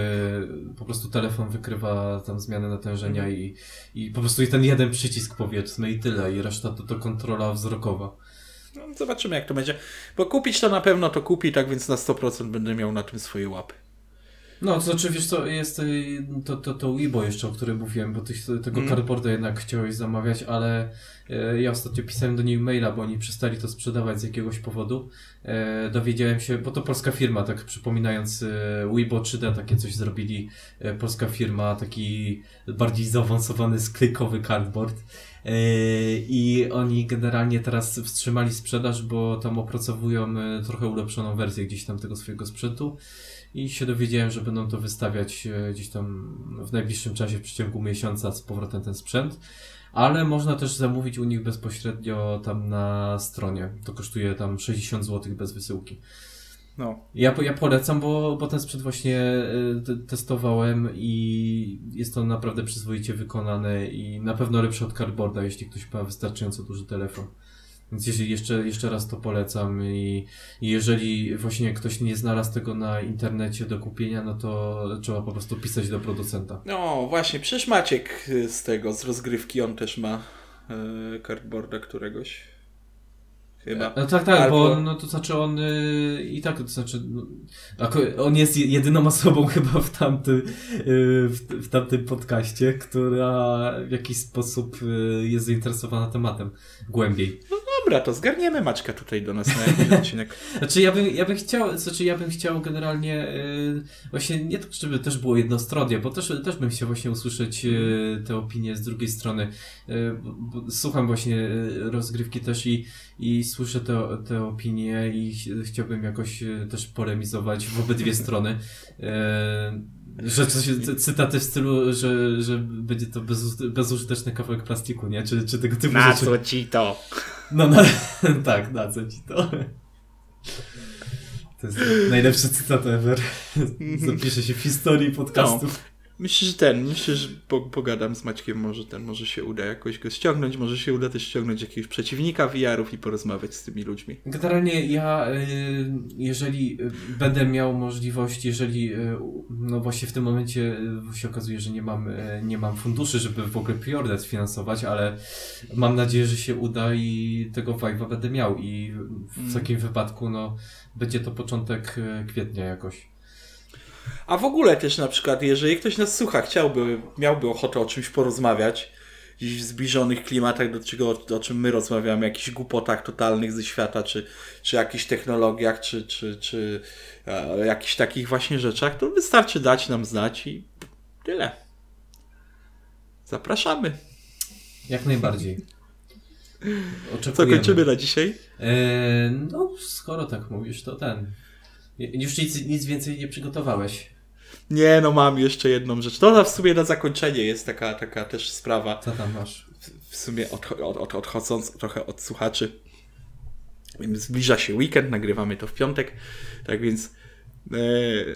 po prostu telefon wykrywa tam zmianę natężenia Mhm. i, i po prostu i ten jeden przycisk powiedzmy i tyle, i reszta to, to kontrola wzrokowa. No, zobaczymy jak to będzie. Bo kupić to na pewno to kupi, tak więc na 100% będę miał na tym swoje łapy. No, to znaczy, wiesz co, jest y, to, to, to Weibo jeszcze, o którym mówiłem, bo ty tego Mm. cardboarda jednak chciałeś zamawiać, ale e, ja ostatnio pisałem do nich maila, bo oni przestali to sprzedawać z jakiegoś powodu. E, dowiedziałem się, bo to polska firma, tak przypominając e, Weibo 3D, takie coś zrobili. Polska firma, taki bardziej zaawansowany sklekowy cardboard. E, I oni generalnie teraz wstrzymali sprzedaż, bo tam opracowują e, trochę ulepszoną wersję gdzieś tam tego swojego sprzętu. I się dowiedziałem, że będą to wystawiać e, gdzieś tam w najbliższym czasie, w przeciągu miesiąca z powrotem ten sprzęt. Ale można też zamówić u nich bezpośrednio tam na stronie. To kosztuje tam 60 zł bez wysyłki. No. Ja, ja polecam, bo, bo ten sprzęt właśnie e, te- testowałem i jest to naprawdę przyzwoicie wykonane i na pewno lepszy od cardboarda, jeśli ktoś ma wystarczająco duży telefon. Więc jeżeli jeszcze, jeszcze raz to polecam i, i jeżeli właśnie ktoś nie znalazł tego na internecie do kupienia, no to trzeba po prostu pisać do producenta. No właśnie, przecież Maciek z tego, z rozgrywki, on też ma y, cardboarda któregoś. Chyba. No tak, tak, Albo- bo no to znaczy on y, i tak, to znaczy no, on jest je- jedyną [laughs] osobą chyba w tamtym, y, w, w tamtym podcaście, która w jakiś sposób y, jest zainteresowana tematem głębiej. [laughs] dobra, to zgarniemy Maćka tutaj do nas na jakiś [laughs] odcinek. Znaczy ja bym, ja bym chciał, znaczy ja bym chciał generalnie yy, właśnie nie to, żeby też było jednostronnie, bo też, też bym chciał właśnie usłyszeć yy, te opinie z drugiej strony. Yy, słucham właśnie rozgrywki też i, i słyszę te, te opinie i ch- chciałbym jakoś też polemizować w obydwie strony. Yy, że coś, cy- cytaty w stylu, że, że będzie to bez, bezużyteczny kawałek plastiku, nie? Czy, czy tego typu Na rzeczy. co ci to? No, no [laughs] tak, na co ci to? To jest najlepszy cytat ever. Zapisze się w historii podcastów. Myślę, że ten, myślę, że po, pogadam z Maćkiem, może ten, może się uda jakoś go ściągnąć, może się uda też ściągnąć jakiegoś przeciwnika VR-ów i porozmawiać z tymi ludźmi. Generalnie ja, y, jeżeli y, będę miał możliwość, jeżeli, y, no właśnie w tym momencie się okazuje, że nie mam, nie mam funduszy, żeby w ogóle preorder sfinansować, ale mam nadzieję, że się uda i tego vibe'a będę miał i w Mm. takim wypadku, no, będzie to początek kwietnia jakoś. A w ogóle też na przykład, jeżeli ktoś nas słucha, chciałby, miałby ochotę o czymś porozmawiać, gdzieś w zbliżonych klimatach, do czego, o czym my rozmawiamy, jakichś głupotach totalnych ze świata, czy, czy jakichś technologiach, czy, czy, czy e, jakichś takich właśnie rzeczach, to wystarczy dać nam znać i tyle. Zapraszamy. Jak najbardziej. [laughs] Co Oczekujemy. kończymy na dzisiaj? E, no, skoro tak mówisz, to ten. Już nic, nic więcej nie przygotowałeś. Nie, no mam jeszcze jedną rzecz. To w sumie na zakończenie jest taka, taka też sprawa. Co tam masz? w sumie odcho- od, od, odchodząc trochę od słuchaczy, zbliża się weekend, nagrywamy to w piątek, tak więc e,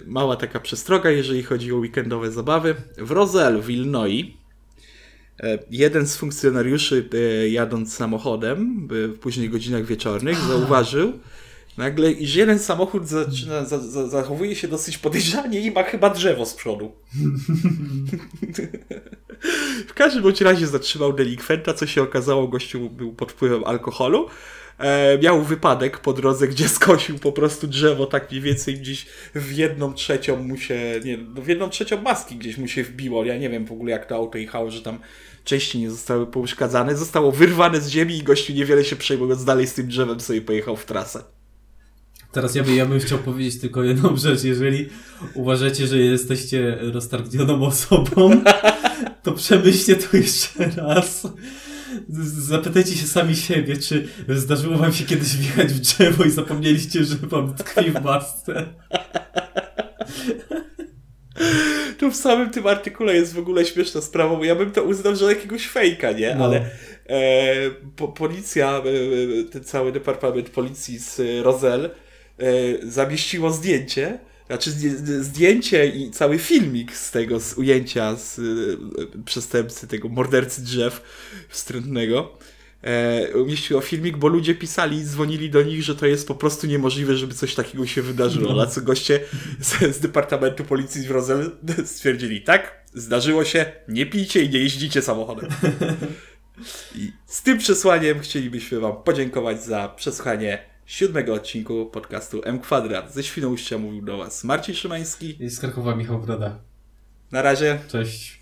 mała taka przestroga, jeżeli chodzi o weekendowe zabawy. W Roselle w Illinois e, jeden z funkcjonariuszy e, jadąc samochodem w późnych godzinach wieczornych [laughs] zauważył nagle, jeden samochód zaczyna, za, za, zachowuje się dosyć podejrzanie i ma chyba drzewo z przodu. W każdym bądź razie zatrzymał delikwenta, co się okazało, gościu był pod wpływem alkoholu. E, miał wypadek po drodze, gdzie skosił po prostu drzewo, tak mniej więcej gdzieś w jedną trzecią mu się, nie, no w jedną trzecią maski gdzieś mu się wbiło. Ja nie wiem w ogóle jak to auto jechało, że tam części nie zostały pouszkadzane. Zostało wyrwane z ziemi i gościu niewiele się przejmując dalej z tym drzewem sobie pojechał w trasę. Teraz ja, by, ja bym chciał powiedzieć tylko jedną [laughs] rzecz. Jeżeli uważacie, że jesteście roztargnioną [laughs] osobą, to przemyślcie to jeszcze raz. Zapytajcie się sami siebie, czy zdarzyło wam się kiedyś wjechać w drzewo i zapomnieliście, że wam tkwi w masce. Tu w samym tym artykule jest w ogóle śmieszna sprawa, bo ja bym to uznał, że jakiegoś fejka, nie? No. Ale e, po, policja, e, ten cały departament policji z e, e, zamieściło zdjęcie, znaczy zdję- zdjęcie i cały filmik z tego, z ujęcia z e, przestępcy, tego mordercy drzew wstrętnego. E, umieściło filmik, bo ludzie pisali i dzwonili do nich, że to jest po prostu niemożliwe, żeby coś takiego się wydarzyło. Na co goście z, z Departamentu Policji w Roselle [laughs] stwierdzili, tak, zdarzyło się, nie pijcie i nie jeździcie samochodem. [laughs] I z tym przesłaniem chcielibyśmy Wam podziękować za przesłuchanie siódmego odcinku podcastu M Kwadrat. Ze Świnoujścia mówił do Was Marcin Szymański. I z Krakowa Michał Broda. Na razie. Cześć.